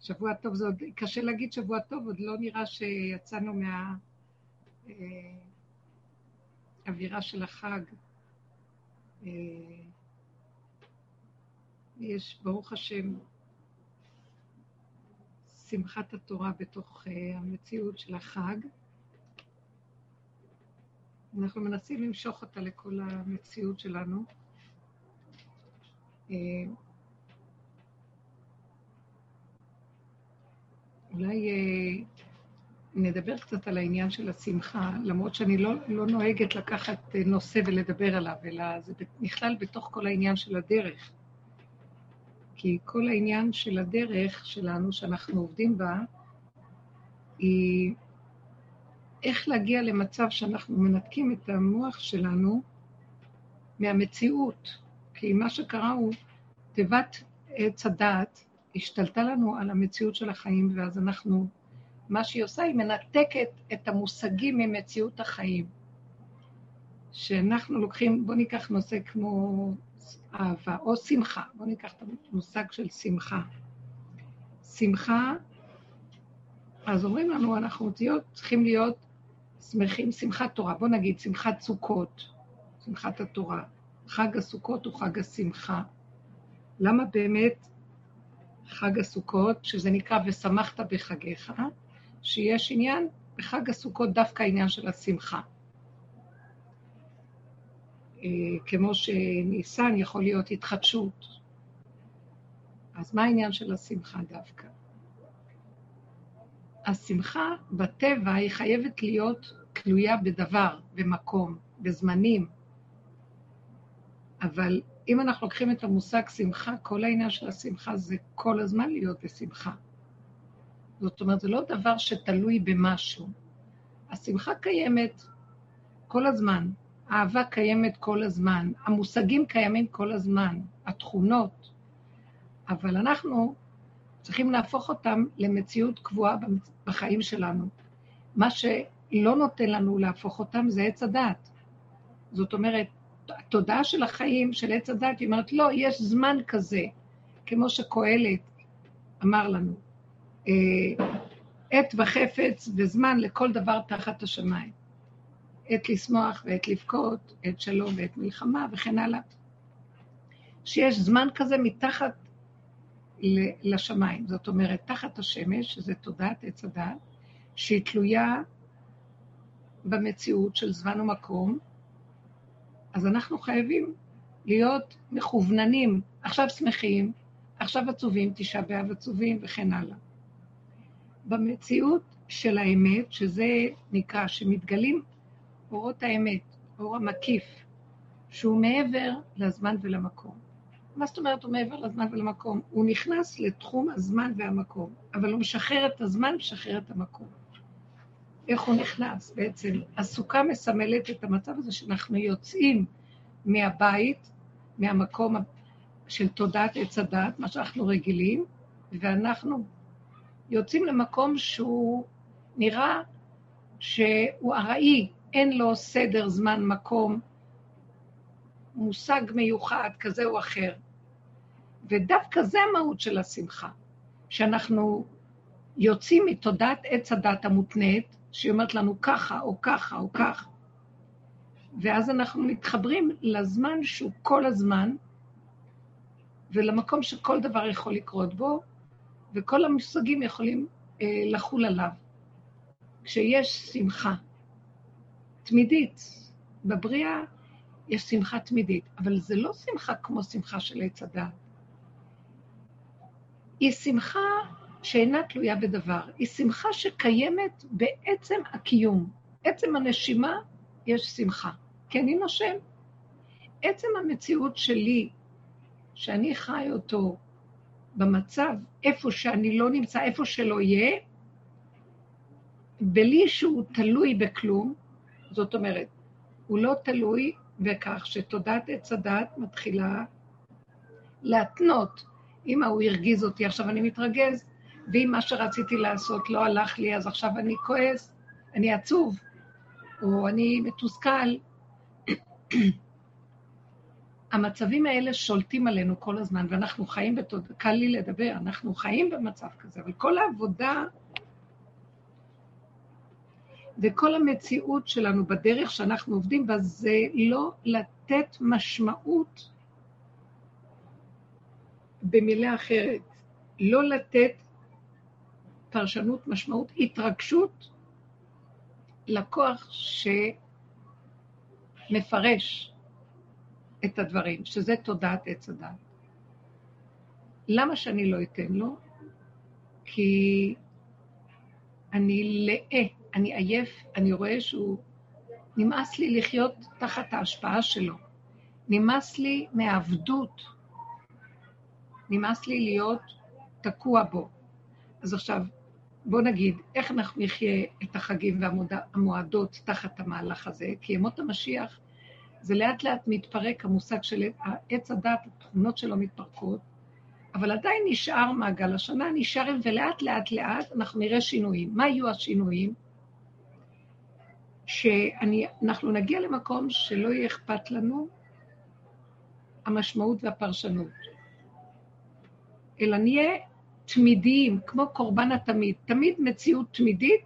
שבוע טוב זה עוד, קשה להגיד שבוע טוב, עוד לא נראה שיצאנו מהאווירה אה, של החג. אה, יש, ברוך השם, שמחת התורה בתוך אה, המציאות של החג. אנחנו מנסים למשוך אותה לכל המציאות שלנו. אולי אה, נדבר קצת על העניין של השמחה, למרות שאני לא, לא נוהגת לקחת אה, נושא ולדבר עליו, אלא זה נכלל בתוך כל העניין של הדרך. כי כל העניין של הדרך שלנו, שאנחנו עובדים בה, היא איך להגיע למצב שאנחנו מנתקים את המוח שלנו מהמציאות. כי מה שקרה הוא, תיבת עץ הדעת השתלטה לנו על המציאות של החיים, ואז אנחנו, מה שהיא עושה, היא מנתקת את המושגים ממציאות החיים. שאנחנו לוקחים, בואו ניקח נושא כמו אהבה, או שמחה, בואו ניקח את המושג של שמחה. שמחה, אז אומרים לנו, אנחנו להיות, צריכים להיות שמחים, שמחת תורה. בואו נגיד, שמחת סוכות, שמחת התורה. חג הסוכות הוא חג השמחה. למה באמת חג הסוכות, שזה נקרא ושמחת בחגיך, שיש עניין בחג הסוכות דווקא העניין של השמחה. אה, כמו שניסן יכול להיות התחדשות. אז מה העניין של השמחה דווקא? השמחה בטבע היא חייבת להיות תלויה בדבר, במקום, בזמנים. אבל אם אנחנו לוקחים את המושג שמחה, כל העניין של השמחה זה כל הזמן להיות בשמחה. זאת אומרת, זה לא דבר שתלוי במשהו. השמחה קיימת כל הזמן, האהבה קיימת כל הזמן, המושגים קיימים כל הזמן, התכונות, אבל אנחנו צריכים להפוך אותם למציאות קבועה בחיים שלנו. מה שלא נותן לנו להפוך אותם זה עץ הדעת. זאת אומרת, התודעה של החיים, של עץ הדת, היא אומרת, לא, יש זמן כזה, כמו שקהלת אמר לנו, אה, עת וחפץ וזמן לכל דבר תחת השמיים. עת לשמוח ועת לבכות, עת שלום ועת מלחמה וכן הלאה. שיש זמן כזה מתחת לשמיים, זאת אומרת, תחת השמש, שזה תודעת עץ הדת, שהיא תלויה במציאות של זמן ומקום, אז אנחנו חייבים להיות מכווננים, עכשיו שמחים, עכשיו עצובים, תשעה באב עצובים וכן הלאה. במציאות של האמת, שזה נקרא, שמתגלים אורות האמת, אור המקיף, שהוא מעבר לזמן ולמקום. מה זאת אומרת הוא מעבר לזמן ולמקום? הוא נכנס לתחום הזמן והמקום, אבל הוא משחרר את הזמן, משחרר את המקום. איך הוא נכנס בעצם. הסוכה מסמלת את המצב הזה שאנחנו יוצאים מהבית, מהמקום של תודעת עץ הדת, מה שאנחנו רגילים, ואנחנו יוצאים למקום שהוא נראה שהוא ארעי, אין לו סדר, זמן, מקום, מושג מיוחד כזה או אחר. ודווקא זה המהות של השמחה, שאנחנו יוצאים מתודעת עץ הדת המותנית, שהיא אומרת לנו ככה או ככה או כך, ואז אנחנו מתחברים לזמן שהוא כל הזמן, ולמקום שכל דבר יכול לקרות בו, וכל המושגים יכולים אה, לחול עליו. כשיש שמחה תמידית, בבריאה יש שמחה תמידית, אבל זה לא שמחה כמו שמחה של עץ הדת. היא שמחה שאינה תלויה בדבר, היא שמחה שקיימת בעצם הקיום. עצם הנשימה יש שמחה, כי אני נושם. עצם המציאות שלי, שאני חי אותו במצב, איפה שאני לא נמצא, איפה שלא יהיה, בלי שהוא תלוי בכלום, זאת אומרת, הוא לא תלוי בכך שתודעת עץ הדת מתחילה להתנות. אם ההוא הרגיז אותי, עכשיו אני מתרגז, ואם מה שרציתי לעשות לא הלך לי, אז עכשיו אני כועס, אני עצוב, או אני מתוסכל. המצבים האלה שולטים עלינו כל הזמן, ואנחנו חיים בתוד... קל לי לדבר, אנחנו חיים במצב כזה, אבל כל העבודה וכל המציאות שלנו בדרך שאנחנו עובדים בה, זה לא לתת משמעות, במילה אחרת, לא לתת פרשנות, משמעות, התרגשות לכוח שמפרש את הדברים, שזה תודעת עץ הדת. למה שאני לא אתן לו? כי אני לאה, אני עייף, אני רואה שהוא... נמאס לי לחיות תחת ההשפעה שלו. נמאס לי מעבדות. נמאס לי להיות תקוע בו. אז עכשיו, בוא נגיד, איך אנחנו נחיה את החגים והמועדות תחת המהלך הזה? כי ימות המשיח זה לאט לאט מתפרק, המושג של עץ הדת, התכונות שלו מתפרקות, אבל עדיין נשאר מעגל השנה, נשאר, ולאט לאט לאט אנחנו נראה שינויים. מה יהיו השינויים? שאנחנו נגיע למקום שלא יהיה אכפת לנו המשמעות והפרשנות, אלא נהיה תמידיים, כמו קורבן התמיד. תמיד מציאות תמידית,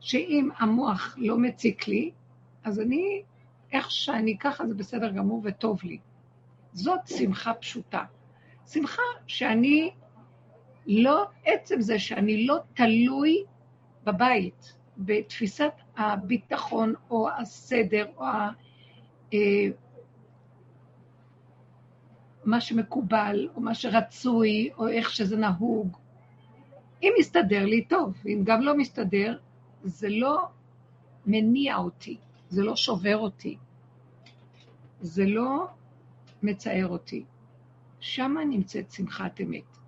שאם המוח לא מציק לי, אז אני איך שאני ככה זה בסדר גמור וטוב לי. זאת שמחה פשוטה. שמחה שאני לא, עצם זה שאני לא תלוי בבית, בתפיסת הביטחון או הסדר או אה, מה שמקובל או מה שרצוי או איך שזה נהוג. אם מסתדר לי, טוב, אם גם לא מסתדר, זה לא מניע אותי. זה לא שובר אותי, זה לא מצער אותי. שמה נמצאת שמחת אמת.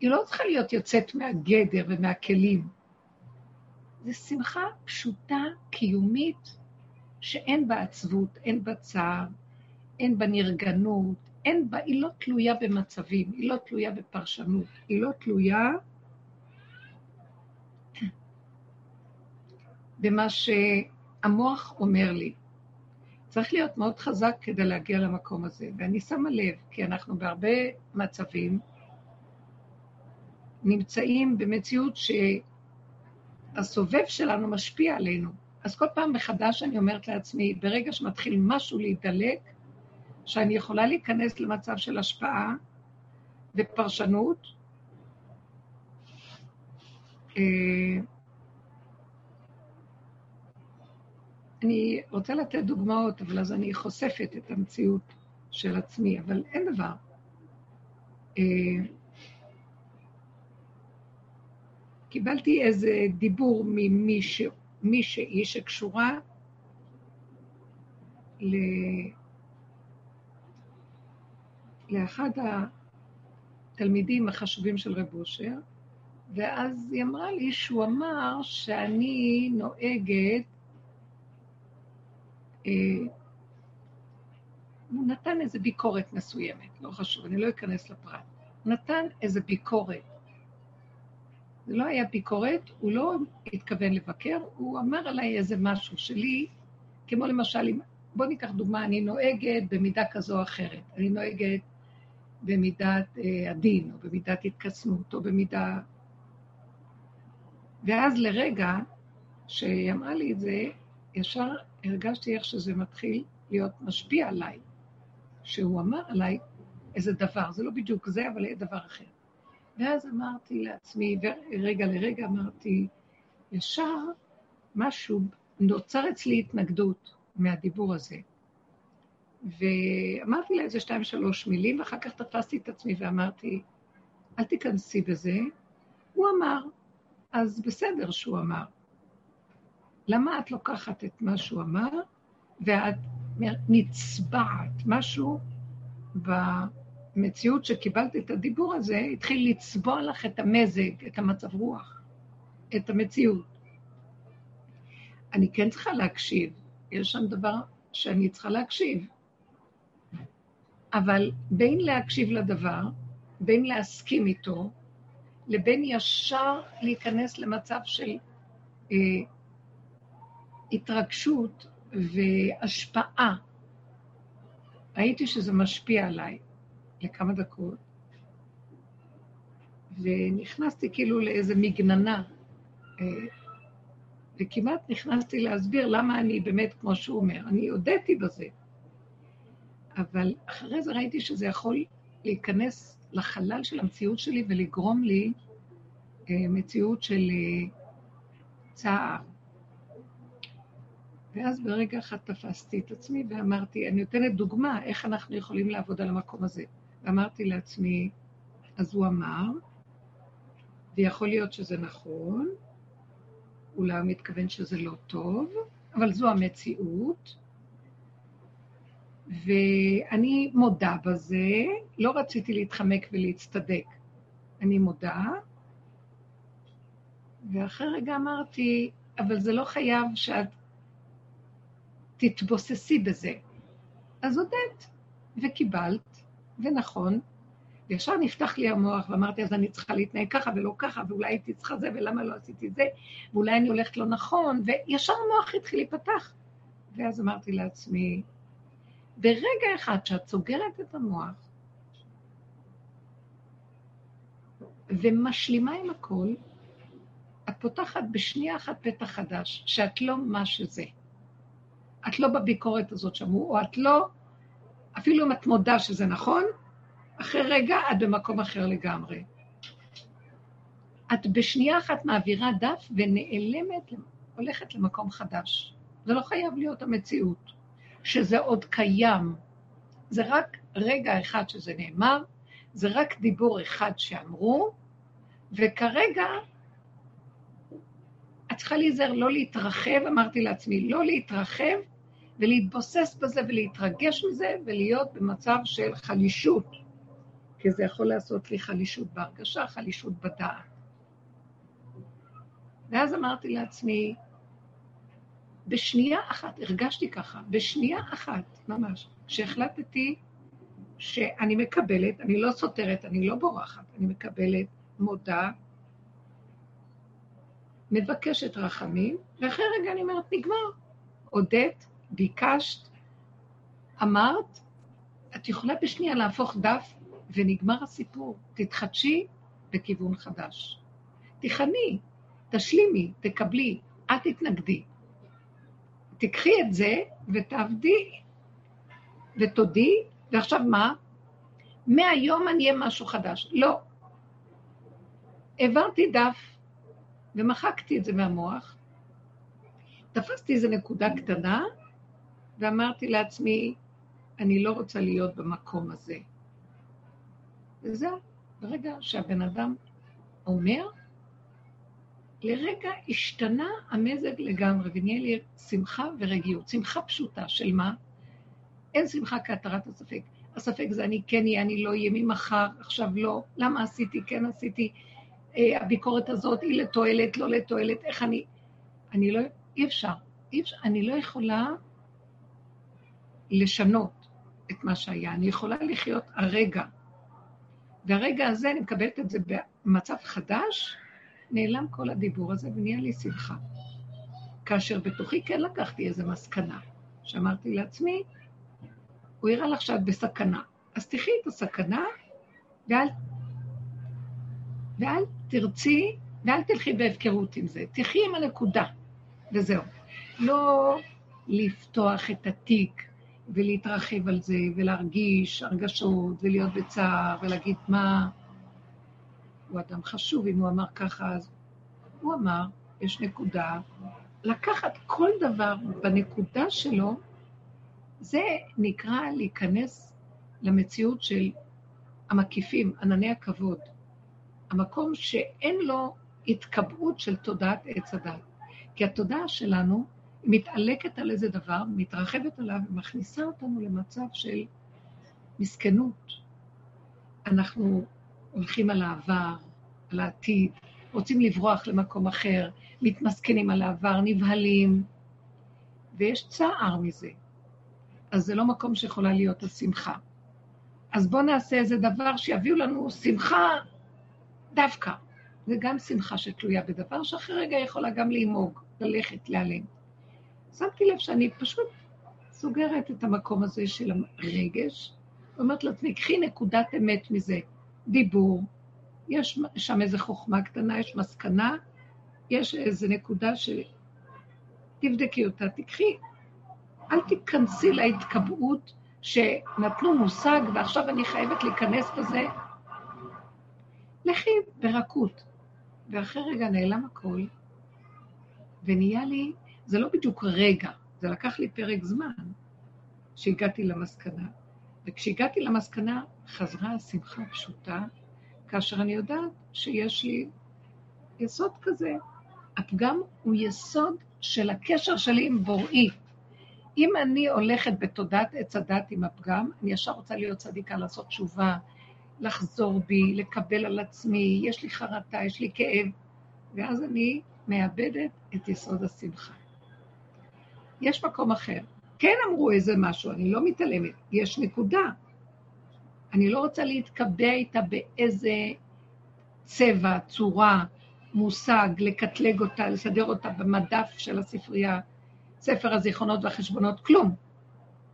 היא לא צריכה להיות יוצאת מהגדר ומהכלים. זו שמחה פשוטה, קיומית, שאין בה עצבות, אין בה צער, אין בה נרגנות, אין בה, היא לא תלויה במצבים, היא לא תלויה בפרשנות, היא לא תלויה במה ש... המוח אומר לי, צריך להיות מאוד חזק כדי להגיע למקום הזה. ואני שמה לב, כי אנחנו בהרבה מצבים נמצאים במציאות שהסובב שלנו משפיע עלינו. אז כל פעם מחדש אני אומרת לעצמי, ברגע שמתחיל משהו להידלק, שאני יכולה להיכנס למצב של השפעה ופרשנות, אה, אני רוצה לתת דוגמאות, אבל אז אני חושפת את המציאות של עצמי, אבל אין דבר. אה, קיבלתי איזה דיבור ממישהי שקשורה ל... לאחד התלמידים החשובים של רב אושר, ואז היא אמרה לי שהוא אמר שאני נוהגת אה, הוא נתן איזו ביקורת מסוימת, לא חשוב, אני לא אכנס לפרט. נתן איזו ביקורת. זה לא היה ביקורת, הוא לא התכוון לבקר, הוא אמר עליי איזה משהו שלי, כמו למשל, בוא ניקח דוגמה, אני נוהגת במידה כזו או אחרת. אני נוהגת במידת אה, הדין, או במידת התקסמות, או במידה... ואז לרגע, שהיא אמרה לי את זה, ישר הרגשתי איך שזה מתחיל להיות משפיע עליי, שהוא אמר עליי איזה דבר, זה לא בדיוק זה, אבל יהיה דבר אחר. ואז אמרתי לעצמי, ורגע לרגע אמרתי, ישר משהו, נוצר אצלי התנגדות מהדיבור הזה. ואמרתי לה איזה שתיים, שלוש מילים, ואחר כך תפסתי את עצמי ואמרתי, אל תיכנסי בזה. הוא אמר, אז בסדר שהוא אמר. למה את לוקחת את מה שהוא אמר ואת נצבעת? משהו במציאות שקיבלת את הדיבור הזה התחיל לצבוע לך את המזג, את המצב רוח, את המציאות. אני כן צריכה להקשיב, יש שם דבר שאני צריכה להקשיב. אבל בין להקשיב לדבר, בין להסכים איתו, לבין ישר להיכנס למצב של אה, התרגשות והשפעה ראיתי שזה משפיע עליי לכמה דקות, ונכנסתי כאילו לאיזה מגננה, אה, וכמעט נכנסתי להסביר למה אני באמת, כמו שהוא אומר, אני הודיתי בזה. אבל אחרי זה ראיתי שזה יכול להיכנס לחלל של המציאות שלי ולגרום לי אה, מציאות של אה, צער. ואז ברגע אחד תפסתי את עצמי ואמרתי, אני נותנת דוגמה איך אנחנו יכולים לעבוד על המקום הזה. ואמרתי לעצמי, אז הוא אמר, ויכול להיות שזה נכון, אולי הוא מתכוון שזה לא טוב, אבל זו המציאות, ואני מודה בזה, לא רציתי להתחמק ולהצטדק. אני מודה, ואחרי רגע אמרתי, אבל זה לא חייב שאת תתבוססי בזה. אז הודית, וקיבלת, ונכון, וישר נפתח לי המוח, ואמרתי, אז אני צריכה להתנהג ככה ולא ככה, ואולי הייתי צריכה זה, ולמה לא עשיתי זה, ואולי אני הולכת לא נכון, וישר המוח התחיל להיפתח. ואז אמרתי לעצמי, ברגע אחד שאת סוגרת את המוח ומשלימה עם הכל, את פותחת בשנייה אחת פתח חדש, שאת לא מה שזה. את לא בביקורת הזאת שאמרו, או את לא, אפילו אם את מודה שזה נכון, אחרי רגע את במקום אחר לגמרי. את בשנייה אחת מעבירה דף ונעלמת, הולכת למקום חדש. זה לא חייב להיות המציאות. שזה עוד קיים. זה רק רגע אחד שזה נאמר, זה רק דיבור אחד שאמרו, וכרגע את צריכה להיזהר לא להתרחב, אמרתי לעצמי, לא להתרחב ולהתבוסס בזה ולהתרגש מזה ולהיות במצב של חלישות, כי זה יכול לעשות לי חלישות בהרגשה, חלישות בדעת. ואז אמרתי לעצמי, בשנייה אחת, הרגשתי ככה, בשנייה אחת, ממש, שהחלטתי שאני מקבלת, אני לא סותרת, אני לא בורחת, אני מקבלת, מודה, מבקשת רחמים, ואחרי רגע אני אומרת, נגמר. הודית, ביקשת, אמרת, את יכולה בשנייה להפוך דף ונגמר הסיפור. תתחדשי בכיוון חדש. תיכני, תשלימי, תקבלי, אל תתנגדי. תיקחי את זה ותעבדי ותודי, ועכשיו מה? מהיום אני אהיה משהו חדש. לא. העברתי דף ומחקתי את זה מהמוח, תפסתי איזו נקודה קטנה ואמרתי לעצמי, אני לא רוצה להיות במקום הזה. וזהו, ברגע שהבן אדם אומר, לרגע השתנה המזג לגמרי, ונהיה לי שמחה ורגיעות. שמחה פשוטה, של מה? אין שמחה כהתרת הספק. הספק זה אני כן אהיה, אני לא אהיה, ממחר, עכשיו לא, למה עשיתי, כן עשיתי, אה, הביקורת הזאת היא לתועלת, לא לתועלת, איך אני... אני לא... אי אפשר. אי אפשר. אני לא יכולה לשנות את מה שהיה. אני יכולה לחיות הרגע. והרגע הזה, אני מקבלת את זה במצב חדש, נעלם כל הדיבור הזה ונהיה לי שמחה. כאשר בתוכי כן לקחתי איזו מסקנה, שאמרתי לעצמי, הוא יראה לך שאת בסכנה. אז תחי את הסכנה, ואל, ואל תרצי, ואל תלכי בהפקרות עם זה. תחי עם הנקודה, וזהו. לא לפתוח את התיק ולהתרחב על זה, ולהרגיש הרגשות, ולהיות בצער, ולהגיד מה... הוא אדם חשוב, אם הוא אמר ככה, אז הוא אמר, יש נקודה, לקחת כל דבר בנקודה שלו, זה נקרא להיכנס למציאות של המקיפים, ענני הכבוד. המקום שאין לו התקבעות של תודעת עץ הדת. כי התודעה שלנו מתעלקת על איזה דבר, מתרחבת עליו ומכניסה אותנו למצב של מסכנות. אנחנו הולכים על העבר, על העתיד, רוצים לברוח למקום אחר, מתמסכנים על העבר, נבהלים, ויש צער מזה. אז זה לא מקום שיכולה להיות השמחה. אז בואו נעשה איזה דבר שיביאו לנו שמחה דווקא. זה גם שמחה שתלויה בדבר שאחרי רגע יכולה גם להימוג, ללכת, להיעלם. שמתי לב שאני פשוט סוגרת את המקום הזה של הרגש, ואומרת לעצמי, קחי נקודת אמת מזה, דיבור, יש שם איזו חוכמה קטנה, יש מסקנה, יש איזו נקודה ש... תבדקי אותה, תקחי, אל תיכנסי להתקבעות שנתנו מושג ועכשיו אני חייבת להיכנס בזה. לכי ברכות. ואחרי רגע נעלם הכל, ונהיה לי, זה לא בדיוק רגע, זה לקח לי פרק זמן שהגעתי למסקנה. וכשהגעתי למסקנה, חזרה השמחה הפשוטה, כאשר אני יודעת שיש לי יסוד כזה. הפגם הוא יסוד של הקשר שלי עם בוראי. אם אני הולכת בתודעת עץ הדת עם הפגם, אני ישר רוצה להיות צדיקה, לעשות תשובה, לחזור בי, לקבל על עצמי, יש לי חרטה, יש לי כאב, ואז אני מאבדת את יסוד השמחה. יש מקום אחר. כן אמרו איזה משהו, אני לא מתעלמת, יש נקודה. אני לא רוצה להתקבע איתה באיזה צבע, צורה, מושג, לקטלג אותה, לסדר אותה במדף של הספרייה, ספר הזיכרונות והחשבונות, כלום.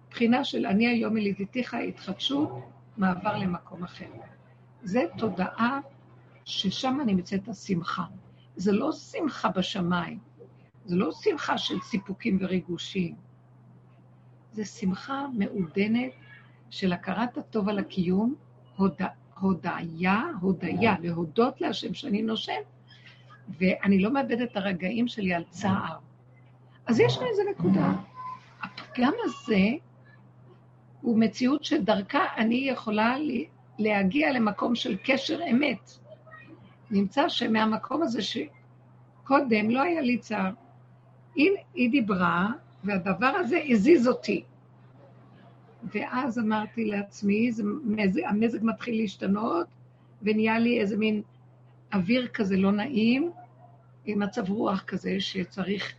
מבחינה של אני היום ילידיתיך, התחדשות, מעבר למקום אחר. זה תודעה ששם נמצאת השמחה. זה לא שמחה בשמיים, זה לא שמחה של סיפוקים וריגושים. זה שמחה מעודנת של הכרת הטוב על הקיום, הוד... הודיה, הודיה, להודות להשם שאני נושם, ואני לא מאבדת את הרגעים שלי על צער. אז יש לי איזה נקודה. הפגם הזה הוא מציאות שדרכה אני יכולה להגיע למקום של קשר אמת. נמצא שמהמקום הזה שקודם לא היה לי צער, היא, היא דיברה, והדבר הזה הזיז אותי. ואז אמרתי לעצמי, זה, המזג מתחיל להשתנות, ונהיה לי איזה מין אוויר כזה לא נעים, עם מצב רוח כזה שצריך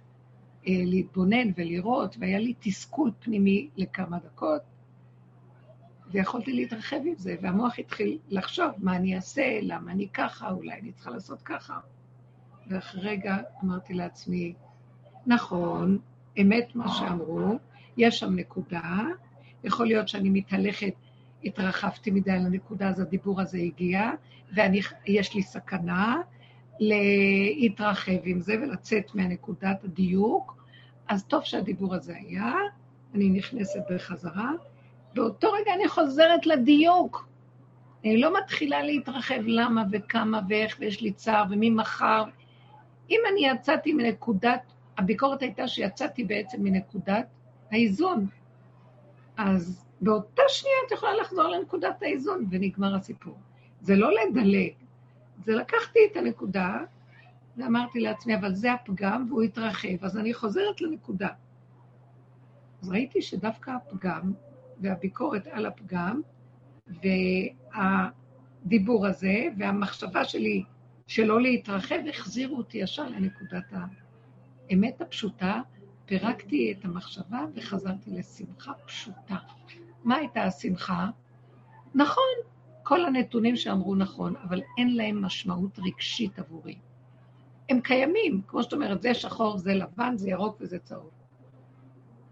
אה, להתבונן ולראות, והיה לי תסכול פנימי לכמה דקות, ויכולתי להתרחב עם זה, והמוח התחיל לחשוב מה אני אעשה, למה אני ככה, אולי אני צריכה לעשות ככה. ואחרי רגע אמרתי לעצמי, נכון, אמת מה שאמרו, יש שם נקודה, יכול להיות שאני מתהלכת, התרחבתי מדי לנקודה, אז הדיבור הזה הגיע, ויש לי סכנה להתרחב עם זה ולצאת מהנקודת הדיוק, אז טוב שהדיבור הזה היה, אני נכנסת בחזרה, באותו רגע אני חוזרת לדיוק. אני לא מתחילה להתרחב למה וכמה ואיך, ויש לי צער, ומי מחר. אם אני יצאתי מנקודת, הביקורת הייתה שיצאתי בעצם מנקודת האיזון. אז באותה שנייה את יכולה לחזור לנקודת האיזון, ונגמר הסיפור. זה לא לדלג, זה לקחתי את הנקודה, ואמרתי לעצמי, אבל זה הפגם, והוא התרחב, אז אני חוזרת לנקודה. אז ראיתי שדווקא הפגם והביקורת על הפגם, והדיבור הזה, והמחשבה שלי שלא להתרחב, החזירו אותי ישר לנקודת האמת הפשוטה, פירקתי את המחשבה וחזרתי לשמחה פשוטה. מה הייתה השמחה? נכון, כל הנתונים שאמרו נכון, אבל אין להם משמעות רגשית עבורי. הם קיימים, כמו שאת אומרת, זה שחור, זה לבן, זה ירוק וזה צהוב.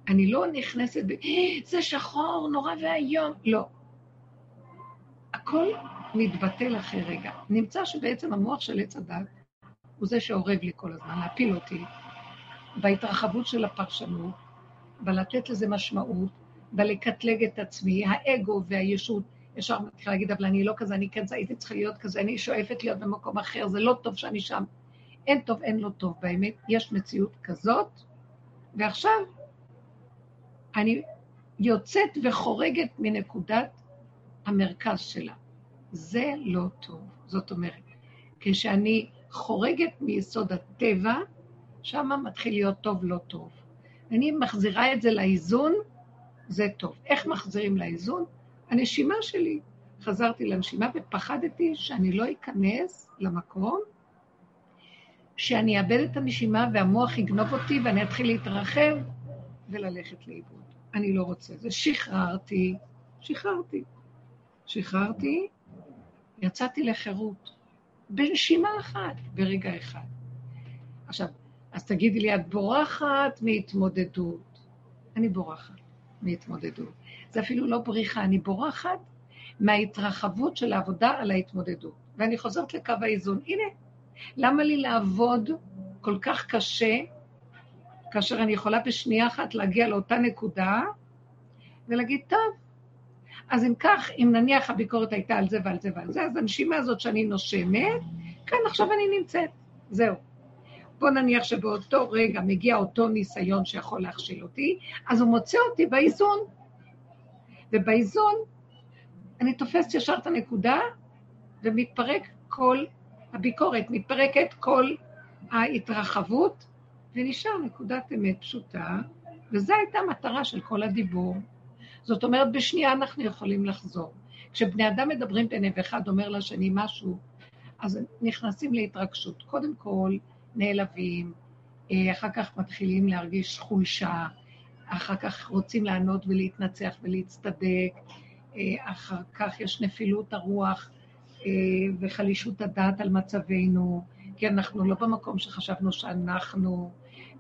אני לא נכנסת ב... אה, זה שחור, נורא ואיום. לא. הכל מתבטל אחרי רגע. נמצא שבעצם המוח של עץ הדת הוא זה שעורב לי כל הזמן, להפיל אותי בהתרחבות של הפרשנות, בלתת לזה משמעות, בלקטלג את עצמי, האגו והישות. ישר מתחילה להגיד, אבל אני לא כזה, אני כן הייתי צריכה להיות כזה, אני שואפת להיות במקום אחר, זה לא טוב שאני שם. אין טוב, אין לא טוב. באמת, יש מציאות כזאת, ועכשיו אני יוצאת וחורגת מנקודת המרכז שלה. זה לא טוב. זאת אומרת, כשאני חורגת מיסוד הטבע, שם מתחיל להיות טוב, לא טוב. אני מחזירה את זה לאיזון, זה טוב. איך מחזירים לאיזון? הנשימה שלי. חזרתי לנשימה ופחדתי שאני לא אכנס למקום, שאני אאבד את הנשימה והמוח יגנוב אותי ואני אתחיל להתרחב וללכת לאיבוד. אני לא רוצה. זה שחררתי, שחררתי. שחררתי, יצאתי לחירות. בנשימה אחת, ברגע אחד. עכשיו, אז תגידי לי, את בורחת מהתמודדות. אני בורחת. מהתמודדות. זה אפילו לא בריחה, אני בורחת מההתרחבות של העבודה על ההתמודדות. ואני חוזרת לקו האיזון. הנה, למה לי לעבוד כל כך קשה, כאשר אני יכולה בשנייה אחת להגיע לאותה נקודה ולהגיד, טוב, אז אם כך, אם נניח הביקורת הייתה על זה ועל זה ועל זה, אז הנשימה הזאת שאני נושמת, כאן עכשיו אני נמצאת, זהו. בוא נניח שבאותו רגע מגיע אותו ניסיון שיכול להכשיל אותי, אז הוא מוצא אותי באיזון. ובאיזון אני תופסת ישר את הנקודה ומתפרק כל הביקורת, מתפרקת כל ההתרחבות, ונשאר נקודת אמת פשוטה, וזו הייתה המטרה של כל הדיבור. זאת אומרת, בשנייה אנחנו יכולים לחזור. כשבני אדם מדברים ביניהם ואחד אומר לשני משהו, אז נכנסים להתרגשות. קודם כל, נעלבים, אה, אחר כך מתחילים להרגיש חולשה, אחר כך רוצים לענות ולהתנצח ולהצטדק, אה, אחר כך יש נפילות הרוח אה, וחלישות הדעת על מצבנו, כי אנחנו לא במקום שחשבנו שאנחנו,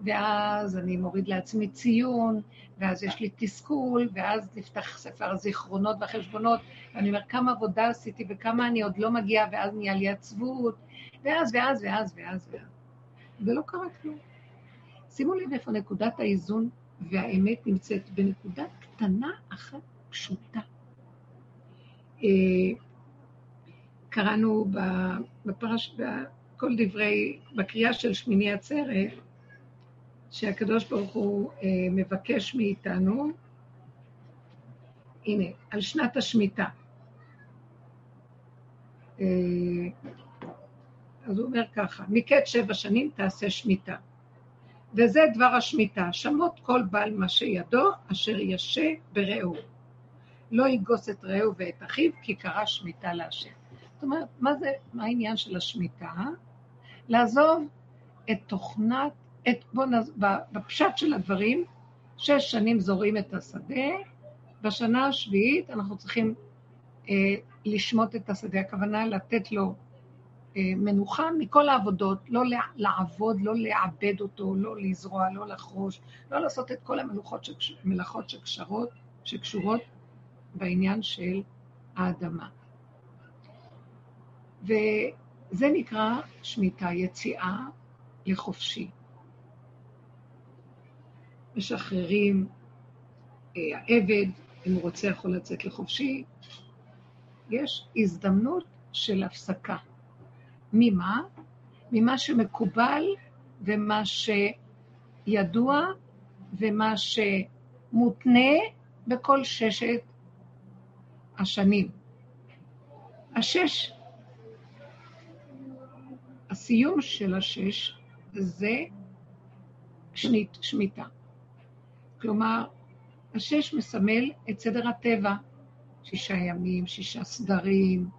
ואז אני מוריד לעצמי ציון, ואז יש לי תסכול, ואז נפתח ספר הזיכרונות והחשבונות, ואני אומר כמה עבודה עשיתי וכמה אני עוד לא מגיעה, ואז נהיה לי עצבות, ואז, ואז, ואז, ואז, ואז. ולא קרה כלום. שימו לב איפה נקודת האיזון והאמת נמצאת בנקודה קטנה אחת פשוטה. אה, קראנו בפרש, בכל דברי, בקריאה של שמיני עצרת, שהקדוש ברוך הוא אה, מבקש מאיתנו, הנה, על שנת השמיטה. אז הוא אומר ככה, מקץ שבע שנים תעשה שמיטה. וזה דבר השמיטה, שמות כל בעל מה שידו, אשר ישה ברעהו. לא יגוס את רעהו ואת אחיו, כי קרא שמיטה להשם. זאת אומרת, מה זה, מה העניין של השמיטה? לעזוב את תוכנת, את, בוא נז... בפשט של הדברים, שש שנים זורעים את השדה, בשנה השביעית אנחנו צריכים אה, לשמוט את השדה, הכוונה לתת לו מנוחה מכל העבודות, לא לעבוד, לא לעבד אותו, לא לזרוע, לא לחרוש, לא לעשות את כל המלאכות שקש... שקשרות, שקשורות בעניין של האדמה. וזה נקרא שמיטה, יציאה לחופשי. משחררים, אה, העבד, אם הוא רוצה יכול לצאת לחופשי, יש הזדמנות של הפסקה. ממה? ממה שמקובל ומה שידוע ומה שמותנה בכל ששת השנים. השש, הסיום של השש זה שנית, שמיטה. כלומר, השש מסמל את סדר הטבע, שישה ימים, שישה סדרים,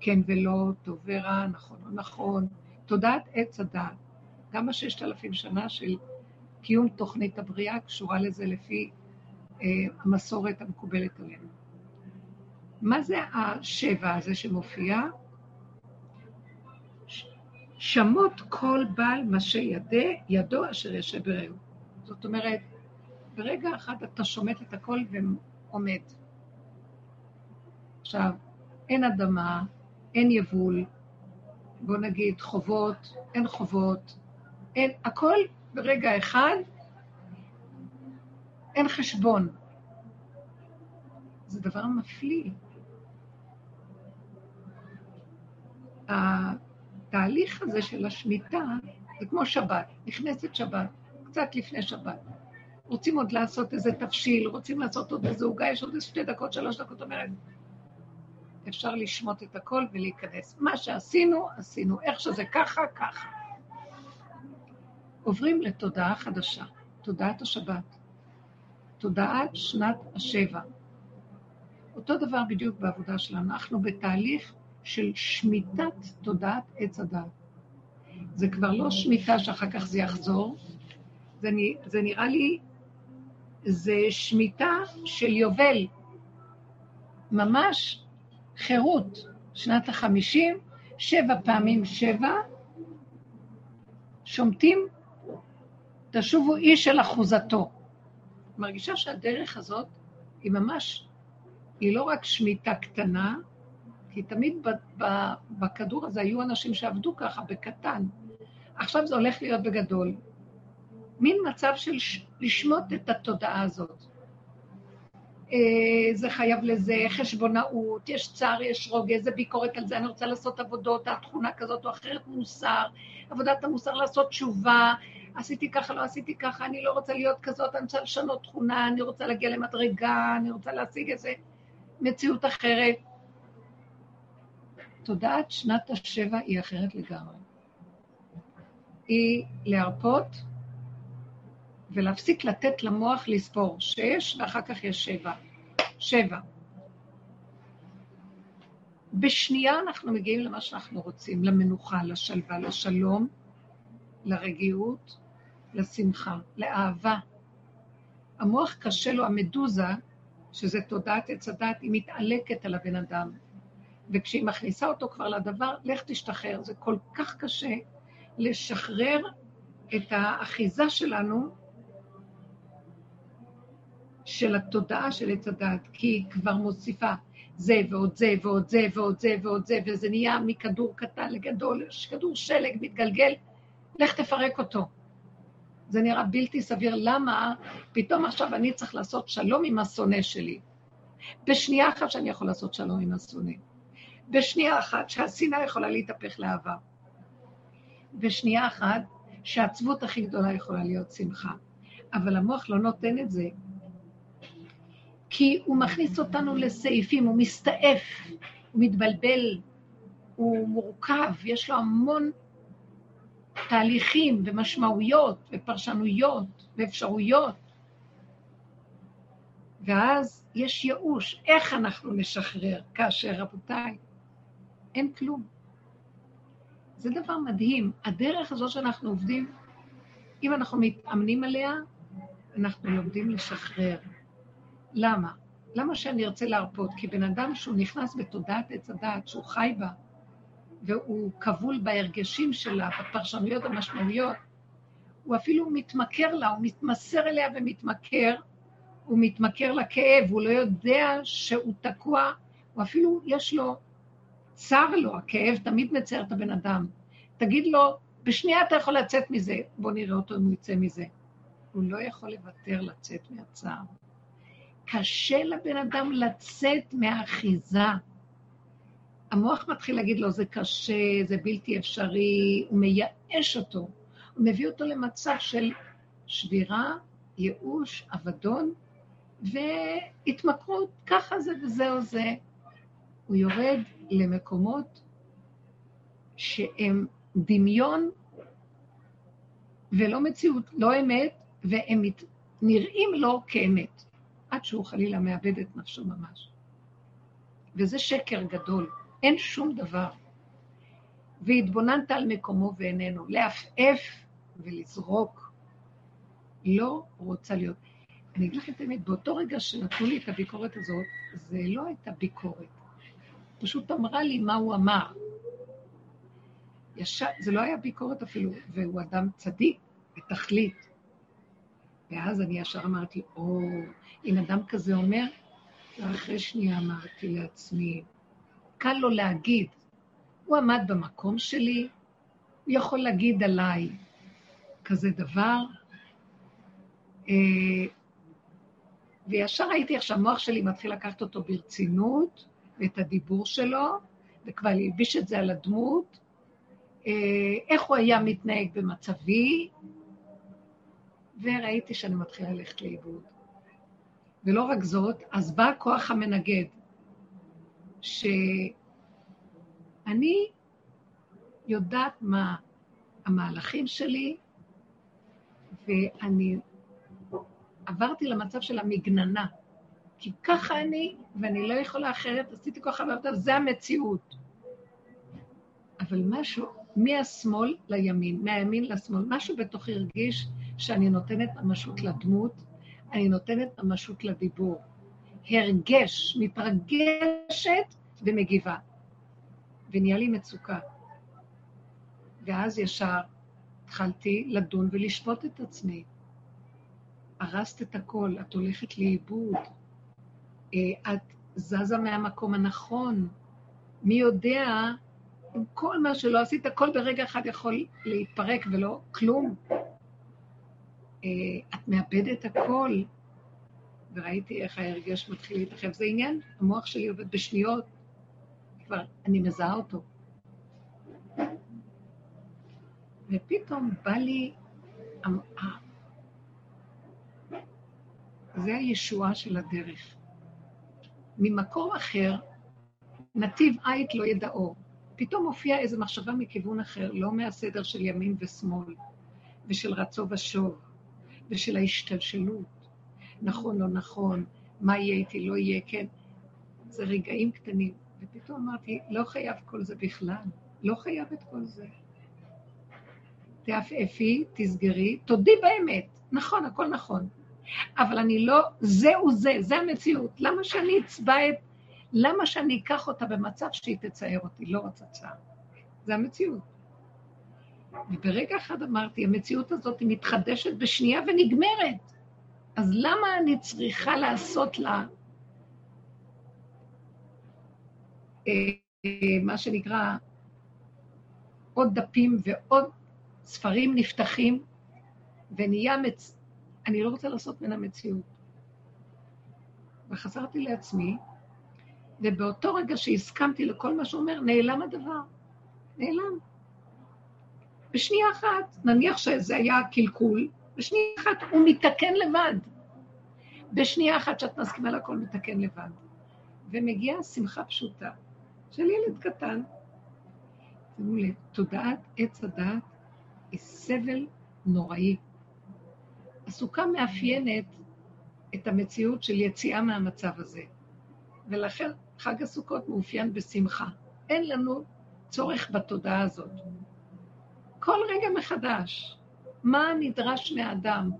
כן ולא, טוב ורע, נכון או נכון, תודעת עץ הדעת. גם הששת אלפים שנה של קיום תוכנית הבריאה קשורה לזה לפי אה, המסורת המקובלת עלינו. מה זה השבע הזה שמופיע? שמות כל בעל משה ידי, ידו אשר ישב ברעהו. זאת אומרת, ברגע אחד אתה שומט את הכל ועומד. עכשיו, אין אדמה, אין יבול, בוא נגיד חובות, אין חובות, אין, הכל ברגע אחד, אין חשבון. זה דבר מפליא. התהליך הזה של השמיטה זה כמו שבת, נכנסת שבת, קצת לפני שבת. רוצים עוד לעשות איזה תבשיל, רוצים לעשות עוד איזה עוגה, יש עוד איזה שתי דקות, שלוש דקות, אומרת, אפשר לשמוט את הכל ולהיכנס. מה שעשינו, עשינו. איך שזה ככה, ככה. עוברים לתודעה חדשה, תודעת השבת, תודעת שנת השבע. אותו דבר בדיוק בעבודה שלנו. אנחנו בתהליך של שמיטת תודעת עץ הדת. זה כבר לא שמיטה שאחר כך זה יחזור, זה, זה נראה לי, זה שמיטה של יובל. ממש חירות, שנת החמישים, שבע פעמים שבע, שומטים, תשובו איש אל אחוזתו. מרגישה שהדרך הזאת היא ממש, היא לא רק שמיטה קטנה, כי תמיד בכדור הזה היו אנשים שעבדו ככה, בקטן. עכשיו זה הולך להיות בגדול. מין מצב של לשמוט את התודעה הזאת. אה, זה חייב לזה, חשבונאות, יש צער, יש רוגז, זה ביקורת על זה, אני רוצה לעשות עבודות, התכונה כזאת או אחרת, מוסר, עבודת המוסר לעשות תשובה, עשיתי ככה, לא עשיתי ככה, אני לא רוצה להיות כזאת, אני רוצה לשנות תכונה, אני רוצה להגיע למדרגה, אני רוצה להשיג איזה מציאות אחרת. תודעת שנת השבע היא אחרת לגמרי. היא להרפות ולהפסיק לתת למוח לספור שש, ואחר כך יש שבע. שבע. בשנייה אנחנו מגיעים למה שאנחנו רוצים, למנוחה, לשלווה, לשלום, לרגיעות, לשמחה, לאהבה. המוח קשה לו, המדוזה, שזה תודעת עץ הדת, היא מתעלקת על הבן אדם. וכשהיא מכניסה אותו כבר לדבר, לך תשתחרר. זה כל כך קשה לשחרר את האחיזה שלנו של התודעה של עץ הדת, כי היא כבר מוסיפה זה ועוד זה ועוד זה ועוד זה ועוד זה, וזה נהיה מכדור קטן לגדול, כדור שלג מתגלגל, לך תפרק אותו. זה נראה בלתי סביר. למה פתאום עכשיו אני צריך לעשות שלום עם השונא שלי? בשנייה אחת שאני יכול לעשות שלום עם השונא. בשנייה אחת שהשנאה יכולה להתהפך לאהבה. בשנייה אחת שהעצבות הכי גדולה יכולה להיות שמחה. אבל המוח לא נותן את זה, כי הוא מכניס אותנו לסעיפים, הוא מסתעף, הוא מתבלבל, הוא מורכב, יש לו המון תהליכים ומשמעויות ופרשנויות ואפשרויות. ואז יש ייאוש, איך אנחנו נשחרר כאשר, רבותיי, אין כלום. זה דבר מדהים. הדרך הזאת שאנחנו עובדים, אם אנחנו מתאמנים עליה, אנחנו לומדים לשחרר. למה? למה שאני ארצה להרפות? כי בן אדם שהוא נכנס בתודעת עץ הדעת, שהוא חי בה, והוא כבול בהרגשים שלה, בפרשנויות המשמעויות, הוא אפילו מתמכר לה, הוא מתמסר אליה ומתמכר, הוא מתמכר לכאב, הוא לא יודע שהוא תקוע, הוא אפילו, יש לו, צר לו, הכאב תמיד מצער את הבן אדם. תגיד לו, בשנייה אתה יכול לצאת מזה, בוא נראה אותו אם הוא יצא מזה. הוא לא יכול לוותר לצאת מהצער. קשה לבן אדם לצאת מהאחיזה. המוח מתחיל להגיד לו, זה קשה, זה בלתי אפשרי, הוא מייאש אותו, הוא מביא אותו למצב של שבירה, ייאוש, אבדון והתמכרות, ככה זה וזהו זה. הוא יורד למקומות שהם דמיון ולא מציאות, לא אמת, והם נראים לו כאמת. עד שהוא חלילה מאבד את נפשו ממש. וזה שקר גדול, אין שום דבר. והתבוננת על מקומו ואיננו, לעפעף ולזרוק. לא רוצה להיות. אני אגיד לכם את האמת, באותו רגע שנתנו לי את הביקורת הזאת, זה לא הייתה ביקורת. פשוט אמרה לי מה הוא אמר. ישר, זה לא היה ביקורת אפילו, והוא אדם צדיק בתכלית. ואז אני ישר אמרתי, או, אם אדם כזה אומר, ואחרי שנייה אמרתי לעצמי, קל לו להגיד, הוא עמד במקום שלי, הוא יכול להגיד עליי כזה דבר. אה, וישר ראיתי איך שהמוח שלי מתחיל לקחת אותו ברצינות, ואת הדיבור שלו, וכבר הלביש את זה על הדמות, אה, איך הוא היה מתנהג במצבי, וראיתי שאני מתחילה ללכת לאיבוד. ולא רק זאת, אז בא הכוח המנגד, שאני יודעת מה המהלכים שלי, ואני עברתי למצב של המגננה, כי ככה אני, ואני לא יכולה אחרת, עשיתי ככה ועבודה, זה המציאות. אבל משהו, מהשמאל לימין, מהימין לשמאל, משהו בתוכי הרגיש שאני נותנת ממשות לדמות, אני נותנת ממשות לדיבור. הרגש, מתרגשת ומגיבה. ונהיה לי מצוקה. ואז ישר התחלתי לדון ולשפוט את עצמי. הרסת את הכל, את הולכת לאיבוד, אה, את זזה מהמקום הנכון. מי יודע, עם כל מה שלא עשית, הכל ברגע אחד יכול להתפרק ולא כלום. אה, את מאבדת הכל. וראיתי איך ההרגש מתחיל להתרחב. זה עניין, המוח שלי עובד בשניות, כבר אני מזהה אותו. ופתאום בא לי, זה הישועה של הדרך. ממקום אחר, נתיב עית לא ידעו. פתאום הופיעה איזו מחשבה מכיוון אחר, לא מהסדר של ימין ושמאל, ושל רצו ושוב, ושל ההשתלשלות. נכון, לא נכון, מה יהיה איתי, לא יהיה, כן. זה רגעים קטנים. ופתאום אמרתי, לא חייב כל זה בכלל, לא חייב את כל זה. תעפעפי, תסגרי, תודי באמת. נכון, הכל נכון. אבל אני לא, זהו זה, זה המציאות. למה שאני אצבע את... למה שאני אקח אותה במצב שהיא תצייר אותי? לא רוצה צער. זה המציאות. וברגע אחד אמרתי, המציאות הזאת היא מתחדשת בשנייה ונגמרת. אז למה אני צריכה לעשות לה אה, מה שנקרא עוד דפים ועוד ספרים נפתחים, ונהיה מצ... אני לא רוצה לעשות ממנה מציאות. וחזרתי לעצמי, ובאותו רגע שהסכמתי לכל מה שהוא אומר, נעלם הדבר. נעלם. בשנייה אחת, נניח שזה היה קלקול, בשנייה אחת הוא מתקן לבד. בשנייה אחת שאת מסכימה לכל מתקן לבד. ומגיעה שמחה פשוטה של ילד קטן. תראו לי, תודעת עץ הדעת היא סבל נוראי. הסוכה מאפיינת את המציאות של יציאה מהמצב הזה. ולכן חג הסוכות מאופיין בשמחה. אין לנו צורך בתודעה הזאת. כל רגע מחדש, מה נדרש מאדם?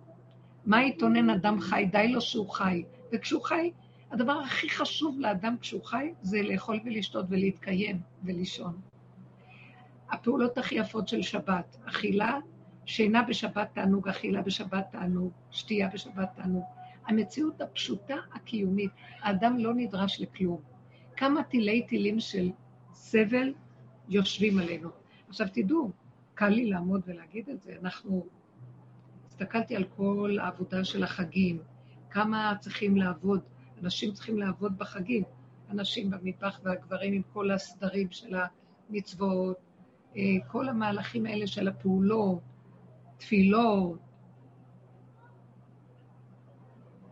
מה יתונן אדם חי? די לו שהוא חי. וכשהוא חי, הדבר הכי חשוב לאדם כשהוא חי זה לאכול ולשתות ולהתקיים ולישון. הפעולות הכי יפות של שבת, אכילה, שינה בשבת תענוג, אכילה בשבת תענוג, שתייה בשבת תענוג. המציאות הפשוטה הקיומית, האדם לא נדרש לכלום. כמה תילי תילים של סבל יושבים עלינו. עכשיו תדעו, קל לי לעמוד ולהגיד את זה, אנחנו... הסתכלתי על כל העבודה של החגים, כמה צריכים לעבוד, אנשים צריכים לעבוד בחגים, אנשים במטבח והגברים עם כל הסדרים של המצוות, אה, כל המהלכים האלה של הפעולות, תפילות.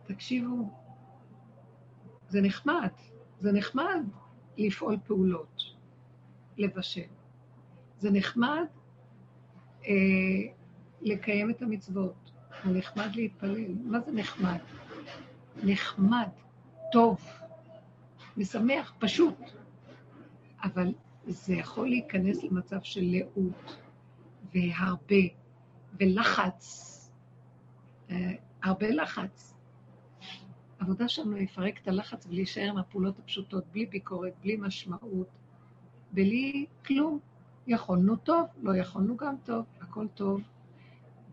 תקשיבו, זה נחמד, זה נחמד לפעול פעולות, לבשל. זה נחמד אה, לקיים את המצוות, זה נחמד להתפלל. מה זה נחמד? נחמד, טוב, משמח, פשוט. אבל זה יכול להיכנס למצב של לאות והרבה, ולחץ, אה, הרבה לחץ. העבודה שלנו לפרק את הלחץ ולהישאר עם הפעולות הפשוטות, בלי ביקורת, בלי משמעות, בלי כלום. יכולנו טוב, לא יכולנו גם טוב, הכל טוב,